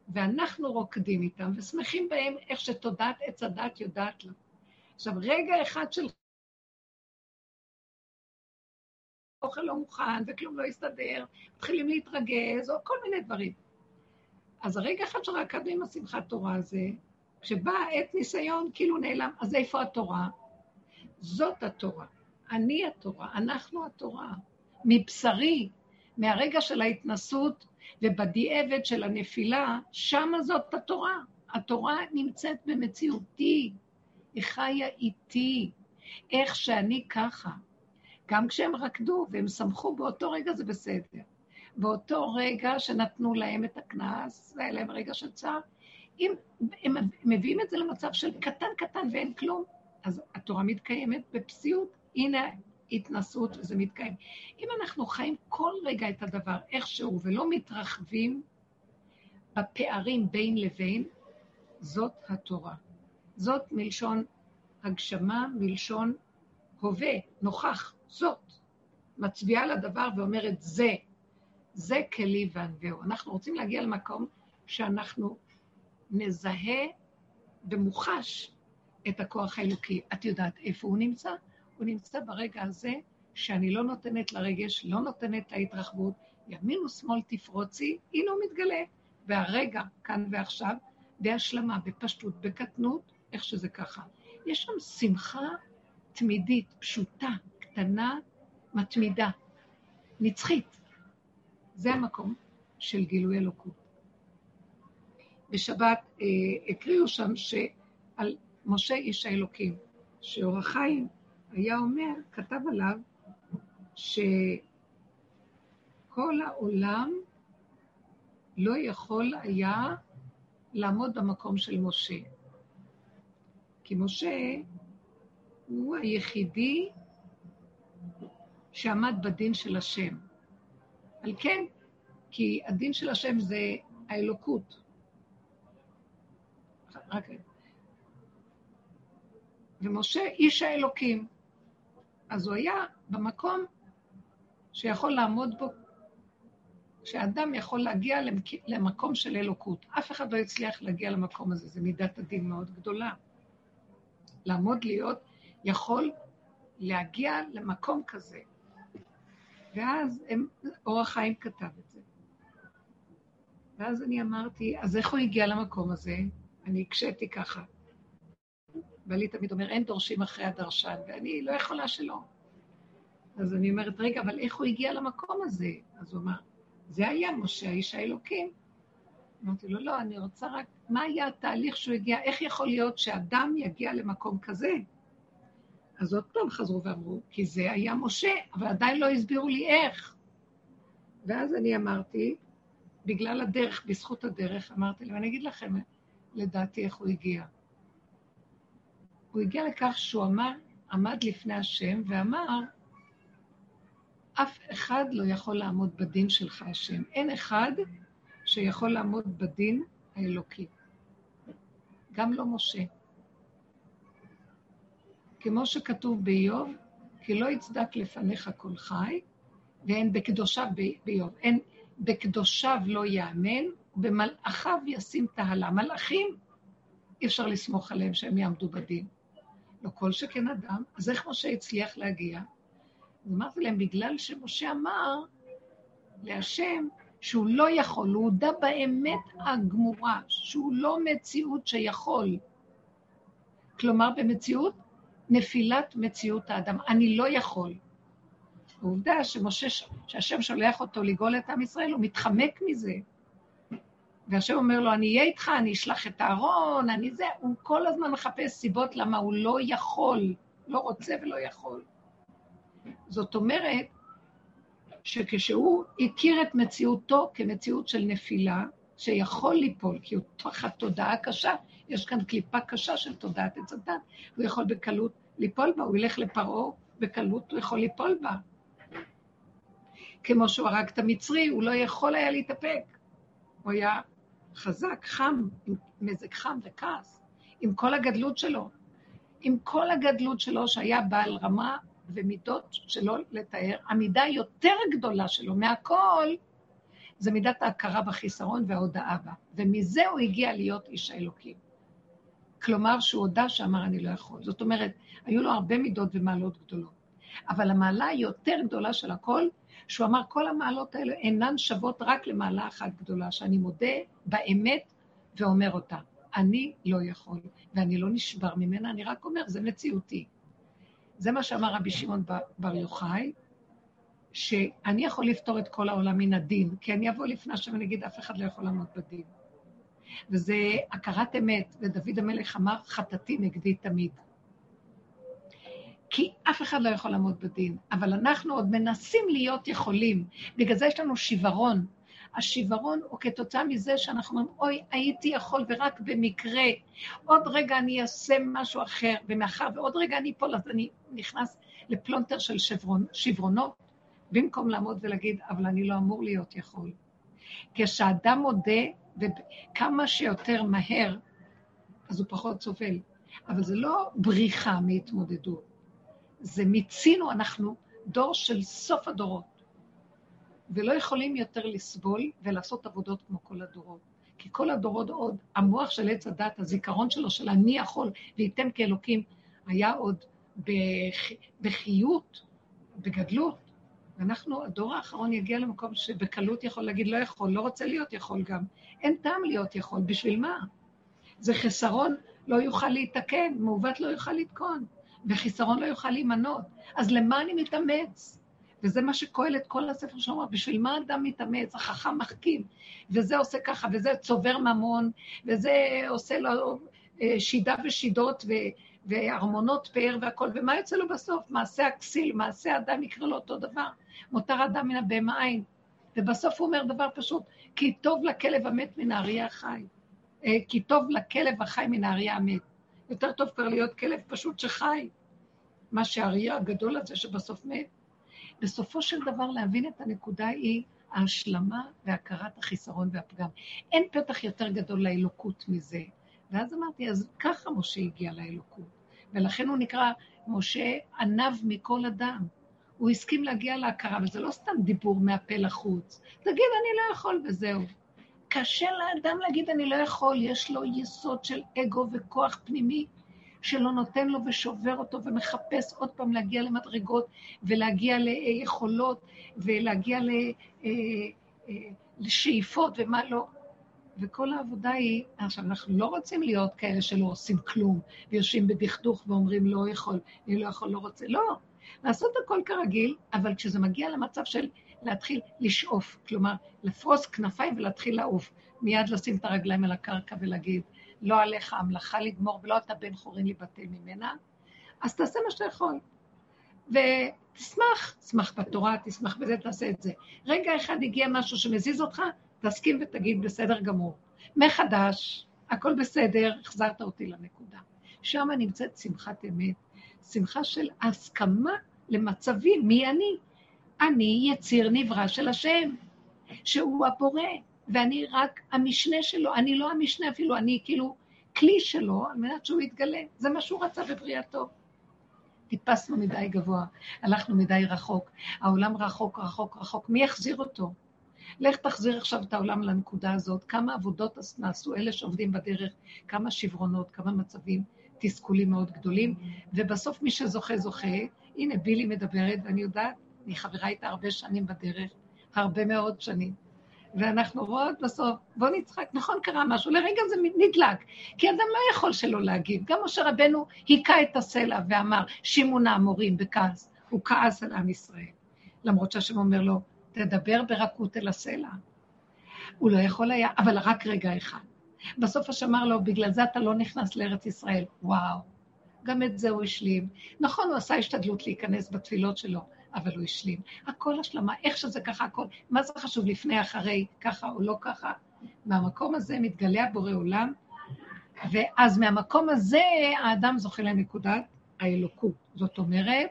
ואנחנו רוקדים איתם ושמחים בהם איך שתודעת עץ הדת יודעת לה. עכשיו, רגע אחד של אוכל לא מוכן וכלום לא יסתדר, מתחילים להתרגז, או כל מיני דברים. אז הרגע אחד שרקדנו עם השמחת תורה הזה, כשבא עת ניסיון, כאילו נעלם, אז איפה התורה? זאת התורה. אני התורה, אנחנו התורה. מבשרי, מהרגע של ההתנסות ובדיעבד של הנפילה, שמה זאת התורה. התורה נמצאת במציאותי, היא חיה איתי, איך שאני ככה. גם כשהם רקדו והם שמחו באותו רגע זה בסדר. באותו רגע שנתנו להם את הקנס, זה היה להם רגע של צער, אם הם מביאים את זה למצב של קטן קטן ואין כלום, אז התורה מתקיימת בפסיעות, הנה התנסות וזה מתקיים. אם אנחנו חיים כל רגע את הדבר איכשהו ולא מתרחבים בפערים בין לבין, זאת התורה. זאת מלשון הגשמה, מלשון הווה, נוכח, זאת. מצביעה לדבר ואומרת זה, זה כלי וענווהו. אנחנו רוצים להגיע למקום שאנחנו נזהה במוחש את הכוח האלוקי. את יודעת איפה הוא נמצא? הוא נמצא ברגע הזה שאני לא נותנת לרגש, לא נותנת להתרחבות, ימין ושמאל תפרוצי, הנה הוא מתגלה. והרגע, כאן ועכשיו, בהשלמה, בפשטות, בקטנות, איך שזה ככה. יש שם שמחה תמידית, פשוטה, קטנה, מתמידה, נצחית. זה המקום של גילוי אלוקות. בשבת אה, הקריאו שם שעל משה איש האלוקים, שאור החיים היה אומר, כתב עליו, שכל העולם לא יכול היה לעמוד במקום של משה. כי משה הוא היחידי שעמד בדין של השם. על כן, כי הדין של השם זה האלוקות. רק... ומשה איש האלוקים. אז הוא היה במקום שיכול לעמוד בו, שאדם יכול להגיע למקום של אלוקות. אף אחד לא הצליח להגיע למקום הזה, זו מידת הדין מאוד גדולה. לעמוד להיות, יכול להגיע למקום כזה. ואז הם, אור החיים כתב את זה. ואז אני אמרתי, אז איך הוא הגיע למקום הזה? אני הקשיתי ככה. ואלי תמיד אומר, אין דורשים אחרי הדרשן, ואני לא יכולה שלא. אז אני אומרת, רגע, אבל איך הוא הגיע למקום הזה? אז הוא אמר, זה היה משה, האיש האלוקים. אמרתי לו, לא, אני רוצה רק, מה היה התהליך שהוא הגיע, איך יכול להיות שאדם יגיע למקום כזה? אז עוד פעם חזרו ואמרו, כי זה היה משה, אבל עדיין לא הסבירו לי איך. ואז אני אמרתי, בגלל הדרך, בזכות הדרך, אמרתי להם, אני אגיד לכם, לדעתי, איך הוא הגיע. הוא הגיע לכך שהוא אמר, עמד לפני השם ואמר, אף אחד לא יכול לעמוד בדין שלך, השם. אין אחד שיכול לעמוד בדין האלוקי. גם לא משה. כמו שכתוב באיוב, כי לא יצדק לפניך כל חי, ואין בקדושיו באיוב. אין בקדושיו לא יאמן, ובמלאכיו ישים תהלה. מלאכים, אי אפשר לסמוך עליהם שהם יעמדו בדין. לא כל שכן אדם. אז איך משה הצליח להגיע? אז אמרתי להם, בגלל שמשה אמר להשם שהוא לא יכול, הוא הודה באמת הגמורה, שהוא לא מציאות שיכול. כלומר, במציאות, נפילת מציאות האדם. אני לא יכול. העובדה שמשה, שהשם שולח אותו לגאול את עם ישראל, הוא מתחמק מזה. והשם אומר לו, אני אהיה איתך, אני אשלח את הארון, אני זה, הוא כל הזמן מחפש סיבות למה הוא לא יכול, לא רוצה ולא יכול. זאת אומרת, שכשהוא הכיר את מציאותו כמציאות של נפילה, שיכול ליפול, כי הוא תחת תודעה קשה, יש כאן קליפה קשה של תודעת עץ הדת, הוא יכול בקלות ליפול בה, הוא ילך לפרעה, בקלות הוא יכול ליפול בה. כמו שהוא הרג את המצרי, הוא לא יכול היה להתאפק. הוא היה חזק, חם, עם מזג חם וכעס, עם כל הגדלות שלו. עם כל הגדלות שלו, שהיה בעל רמה ומידות שלא לתאר, המידה היותר גדולה שלו מהכל, זה מידת ההכרה בחיסרון וההודאה בה. ומזה הוא הגיע להיות איש האלוקים. כלומר, שהוא הודה שאמר אני לא יכול. זאת אומרת, היו לו הרבה מידות ומעלות גדולות. אבל המעלה היותר גדולה של הכל, שהוא אמר, כל המעלות האלה אינן שוות רק למעלה אחת גדולה, שאני מודה באמת ואומר אותה. אני לא יכול, ואני לא נשבר ממנה, אני רק אומר, זה מציאותי. זה מה שאמר רבי שמעון בר יוחאי, שאני יכול לפתור את כל העולם מן הדין, כי אני אבוא לפני השם ואני אגיד, אף אחד לא יכול לעמוד בדין. וזה הכרת אמת, ודוד המלך אמר, חטאתי נגדי תמיד. כי אף אחד לא יכול לעמוד בדין, אבל אנחנו עוד מנסים להיות יכולים. בגלל זה יש לנו שיוורון. השיוורון הוא כתוצאה מזה שאנחנו אומרים, אוי, הייתי יכול ורק במקרה, עוד רגע אני אעשה משהו אחר, ומאחר ועוד רגע אני אפול, אז אני נכנס לפלונטר של שברון, שברונות, במקום לעמוד ולהגיד, אבל אני לא אמור להיות יכול. כשאדם מודה, וכמה שיותר מהר, אז הוא פחות סובל. אבל זה לא בריחה מהתמודדות. זה מיצינו, אנחנו דור של סוף הדורות, ולא יכולים יותר לסבול ולעשות עבודות כמו כל הדורות. כי כל הדורות עוד, המוח של עץ הדת, הזיכרון שלו, של אני יכול וייתן כאלוקים, היה עוד בח... בחיות, בגדלות. ואנחנו, הדור האחרון יגיע למקום שבקלות יכול להגיד לא יכול, לא רוצה להיות יכול גם. אין טעם להיות יכול, בשביל מה? זה חסרון, לא יוכל להתקן, מעוות לא יוכל לתקון. וחיסרון לא יוכל להימנות. אז למה אני מתאמץ? וזה מה שקהלת כל הספר שאומר, בשביל מה אדם מתאמץ? החכם מחכים, וזה עושה ככה, וזה צובר ממון, וזה עושה לו אה, שידה ושידות, ו... וארמונות פאר והכל, ומה יוצא לו בסוף? מעשה הכסיל, מעשה אדם יקרה לו אותו דבר. מותר אדם מן הבהמה עין. ובסוף הוא אומר דבר פשוט, כי טוב לכלב המת מן האריה החי. אה, כי טוב לכלב החי מן האריה המת. יותר טוב כבר להיות כלב פשוט שחי, מה שהאריה הגדול הזה שבסוף מת. בסופו של דבר להבין את הנקודה היא ההשלמה והכרת החיסרון והפגם. אין פתח יותר גדול לאלוקות מזה. ואז אמרתי, אז ככה משה הגיע לאלוקות. ולכן הוא נקרא משה ענב מכל אדם. הוא הסכים להגיע להכרה, וזה לא סתם דיבור מהפה לחוץ. תגיד, אני לא יכול, וזהו. קשה לאדם להגיד, אני לא יכול, יש לו יסוד של אגו וכוח פנימי שלא נותן לו ושובר אותו ומחפש עוד פעם להגיע למדרגות ולהגיע ליכולות ולהגיע אה, אה, לשאיפות ומה לא. וכל העבודה היא, עכשיו, אנחנו לא רוצים להיות כאלה שלא עושים כלום, ויושבים בדכדוך ואומרים, לא יכול, אני לא יכול, לא רוצה. לא, לעשות הכל כרגיל, אבל כשזה מגיע למצב של להתחיל לשאוף, כלומר, לפרוס כנפיים ולהתחיל לעוף, מיד לשים את הרגליים על הקרקע ולהגיד, לא עליך המלאכה לגמור, ולא אתה בן חורין להיבטל ממנה, אז תעשה מה שאתה יכול. ותשמח, תשמח בתורה, תשמח בזה, תעשה את זה. רגע אחד הגיע משהו שמזיז אותך, תסכים ותגיד, בסדר גמור. מחדש, הכל בסדר, החזרת אותי לנקודה. שם נמצאת שמחת אמת, שמחה של הסכמה למצבים, מי אני? אני יציר נברא של השם, שהוא הבורא, ואני רק המשנה שלו, אני לא המשנה אפילו, אני כאילו כלי שלו על מנת שהוא יתגלה. זה מה שהוא רצה בבריאתו. טיפסנו מדי גבוה, הלכנו מדי רחוק, העולם רחוק, רחוק, רחוק, מי יחזיר אותו? לך תחזיר עכשיו את העולם לנקודה הזאת, כמה עבודות נעשו אלה שעובדים בדרך, כמה שברונות, כמה מצבים, תסכולים מאוד גדולים, ובסוף מי שזוכה, זוכה. הנה, בילי מדברת, ואני יודעת, אני חברה איתה הרבה שנים בדרך, הרבה מאוד שנים. ואנחנו רואות בסוף, בוא נצחק, נכון קרה משהו, לרגע זה נדלק, כי אדם לא יכול שלא להגיב. גם משה רבנו היכה את הסלע ואמר, שימונה המורים בכעס, הוא כעס על עם ישראל. למרות שהשם אומר לו, תדבר ברכות אל הסלע. הוא לא יכול היה, אבל רק רגע אחד. בסוף השם אמר לו, בגלל זה אתה לא נכנס לארץ ישראל. וואו, גם את זה הוא השלים. נכון, הוא עשה השתדלות להיכנס בתפילות שלו, אבל הוא השלים. הכל השלמה, איך שזה ככה, הכל. מה זה חשוב לפני, אחרי, ככה או לא ככה? מהמקום הזה מתגלה הבורא עולם, ואז מהמקום הזה האדם זוכה לנקודת האלוקות. זאת אומרת,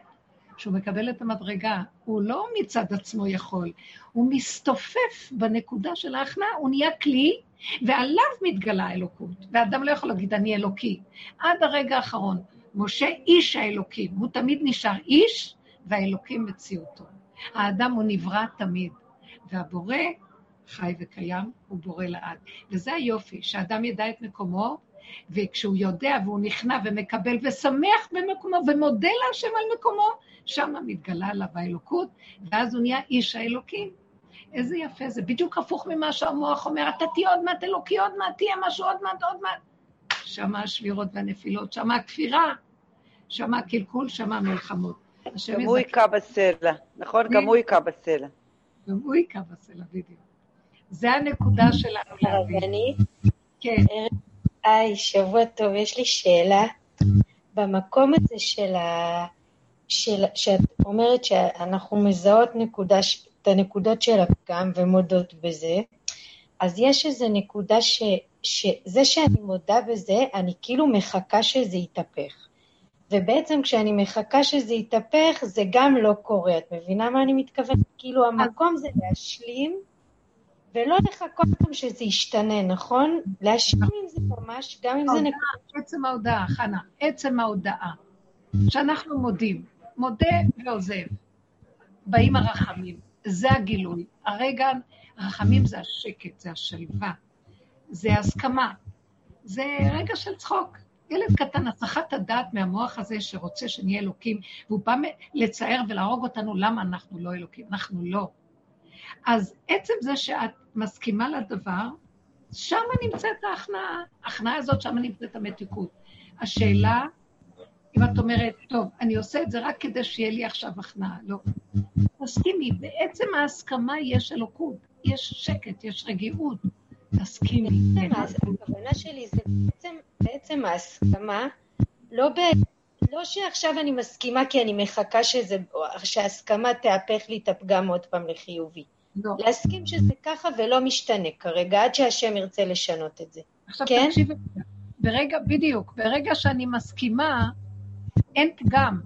שהוא מקבל את המדרגה, הוא לא מצד עצמו יכול, הוא מסתופף בנקודה של ההכנעה, הוא נהיה כלי, ועליו מתגלה האלוקות. ואדם לא יכול להגיד, אני אלוקי. עד הרגע האחרון, משה איש האלוקים, הוא תמיד נשאר איש, והאלוקים מציאותו. האדם הוא נברא תמיד, והבורא חי וקיים, הוא בורא לעד. וזה היופי, שאדם ידע את מקומו, וכשהוא יודע והוא נכנע ומקבל ושמח במקומו ומודה להשם על מקומו, שם מתגלה עליו האלוקות, ואז הוא נהיה איש האלוקים. איזה יפה זה, בדיוק הפוך ממה שהמוח אומר, אתה תהיה עוד מעט אלוקי, עוד מעט תהיה משהו, עוד מעט, עוד מעט. שם השבירות והנפילות, שם הכפירה, שם הקלקול, שם המלחמות. גם הוא היכה בסלע, נכון? גם הוא היכה בסלע. גם הוא היכה בסלע, בדיוק. זה הנקודה שלנו להבין. כן. היי, שבוע טוב, יש לי שאלה. במקום הזה של ה... של... שאת אומרת שאנחנו מזהות נקודה, את הנקודות של הפגם ומודות בזה, אז יש איזו נקודה ש... שזה שאני מודה בזה, אני כאילו מחכה שזה יתהפך. ובעצם כשאני מחכה שזה יתהפך, זה גם לא קורה. את מבינה מה אני מתכוונת? כאילו המקום זה להשלים, ולא לחכות גם שזה ישתנה, נכון? להשלים עם זה ממש, גם אם זה נקודה. עצם ההודעה, חנה, עצם ההודעה, שאנחנו מודים, מודה ועוזב. באים הרחמים, זה הגילוי. הרגע, הרחמים זה השקט, זה השלווה, זה הסכמה, זה רגע של צחוק. ילד קטן, הסחת הדעת מהמוח הזה שרוצה שנהיה אלוקים, והוא בא לצייר ולהרוג אותנו למה אנחנו לא אלוקים, אנחנו לא. אז עצם זה שאת מסכימה לדבר, שם נמצאת ההכנעה. ההכנעה הזאת, שם נמצאת המתיקות. השאלה, אם את אומרת, טוב, אני עושה את זה רק כדי שיהיה לי עכשיו הכנעה, לא. תסכימי, בעצם ההסכמה יש אלוקות, יש שקט, יש רגיעות. תסכימי. הכוונה שלי זה בעצם ההסכמה, לא, ב, לא שעכשיו אני מסכימה כי אני מחכה שזה, שההסכמה תהפך לי את הפגם עוד פעם לחיובי. לא. להסכים שזה ככה ולא משתנה כרגע, עד שהשם ירצה לשנות את זה. עכשיו כן? תקשיבי, ברגע, בדיוק, ברגע שאני מסכימה, אין פגם.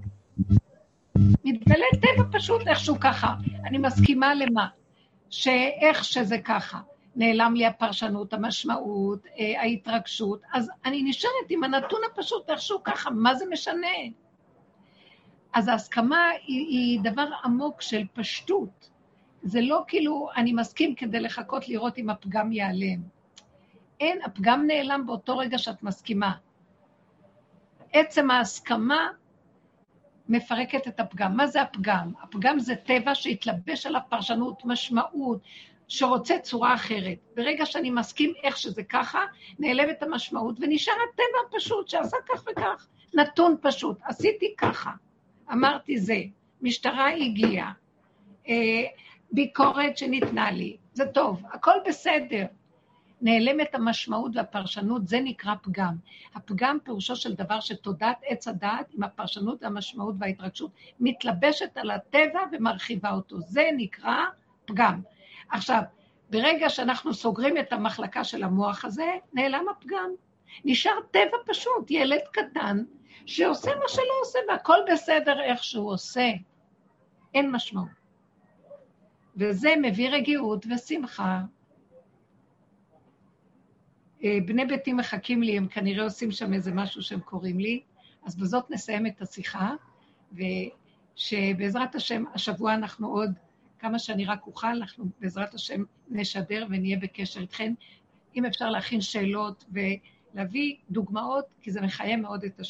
מתגלה טבע פשוט איכשהו ככה. אני מסכימה למה? שאיך שזה ככה. נעלם לי הפרשנות, המשמעות, אה, ההתרגשות, אז אני נשארת עם הנתון הפשוט איכשהו ככה, מה זה משנה? אז ההסכמה היא, היא דבר עמוק של פשטות. זה לא כאילו אני מסכים כדי לחכות לראות אם הפגם ייעלם. אין, הפגם נעלם באותו רגע שאת מסכימה. עצם ההסכמה מפרקת את הפגם. מה זה הפגם? הפגם זה טבע שהתלבש עליו פרשנות, משמעות, שרוצה צורה אחרת. ברגע שאני מסכים איך שזה ככה, נעלמת המשמעות ונשאר הטבע הפשוט שעשה כך וכך. נתון פשוט, עשיתי ככה, אמרתי זה, משטרה הגיעה, אה, ביקורת שניתנה לי, זה טוב, הכל בסדר. נעלמת המשמעות והפרשנות, זה נקרא פגם. הפגם פירושו של דבר שתודעת עץ הדעת עם הפרשנות והמשמעות וההתרגשות מתלבשת על הטבע ומרחיבה אותו. זה נקרא פגם. עכשיו, ברגע שאנחנו סוגרים את המחלקה של המוח הזה, נעלם הפגם. נשאר טבע פשוט, ילד קטן, שעושה מה שלא עושה, והכל בסדר איך שהוא עושה. אין משמעות. וזה מביא רגיעות ושמחה. אה, בני ביתי מחכים לי, הם כנראה עושים שם איזה משהו שהם קוראים לי, אז בזאת נסיים את השיחה, ושבעזרת השם, השבוע אנחנו עוד כמה שאני רק אוכל, אנחנו בעזרת השם נשדר ונהיה בקשר איתכן. אם אפשר להכין שאלות ולהביא דוגמאות, כי זה מחיה מאוד את השיעור.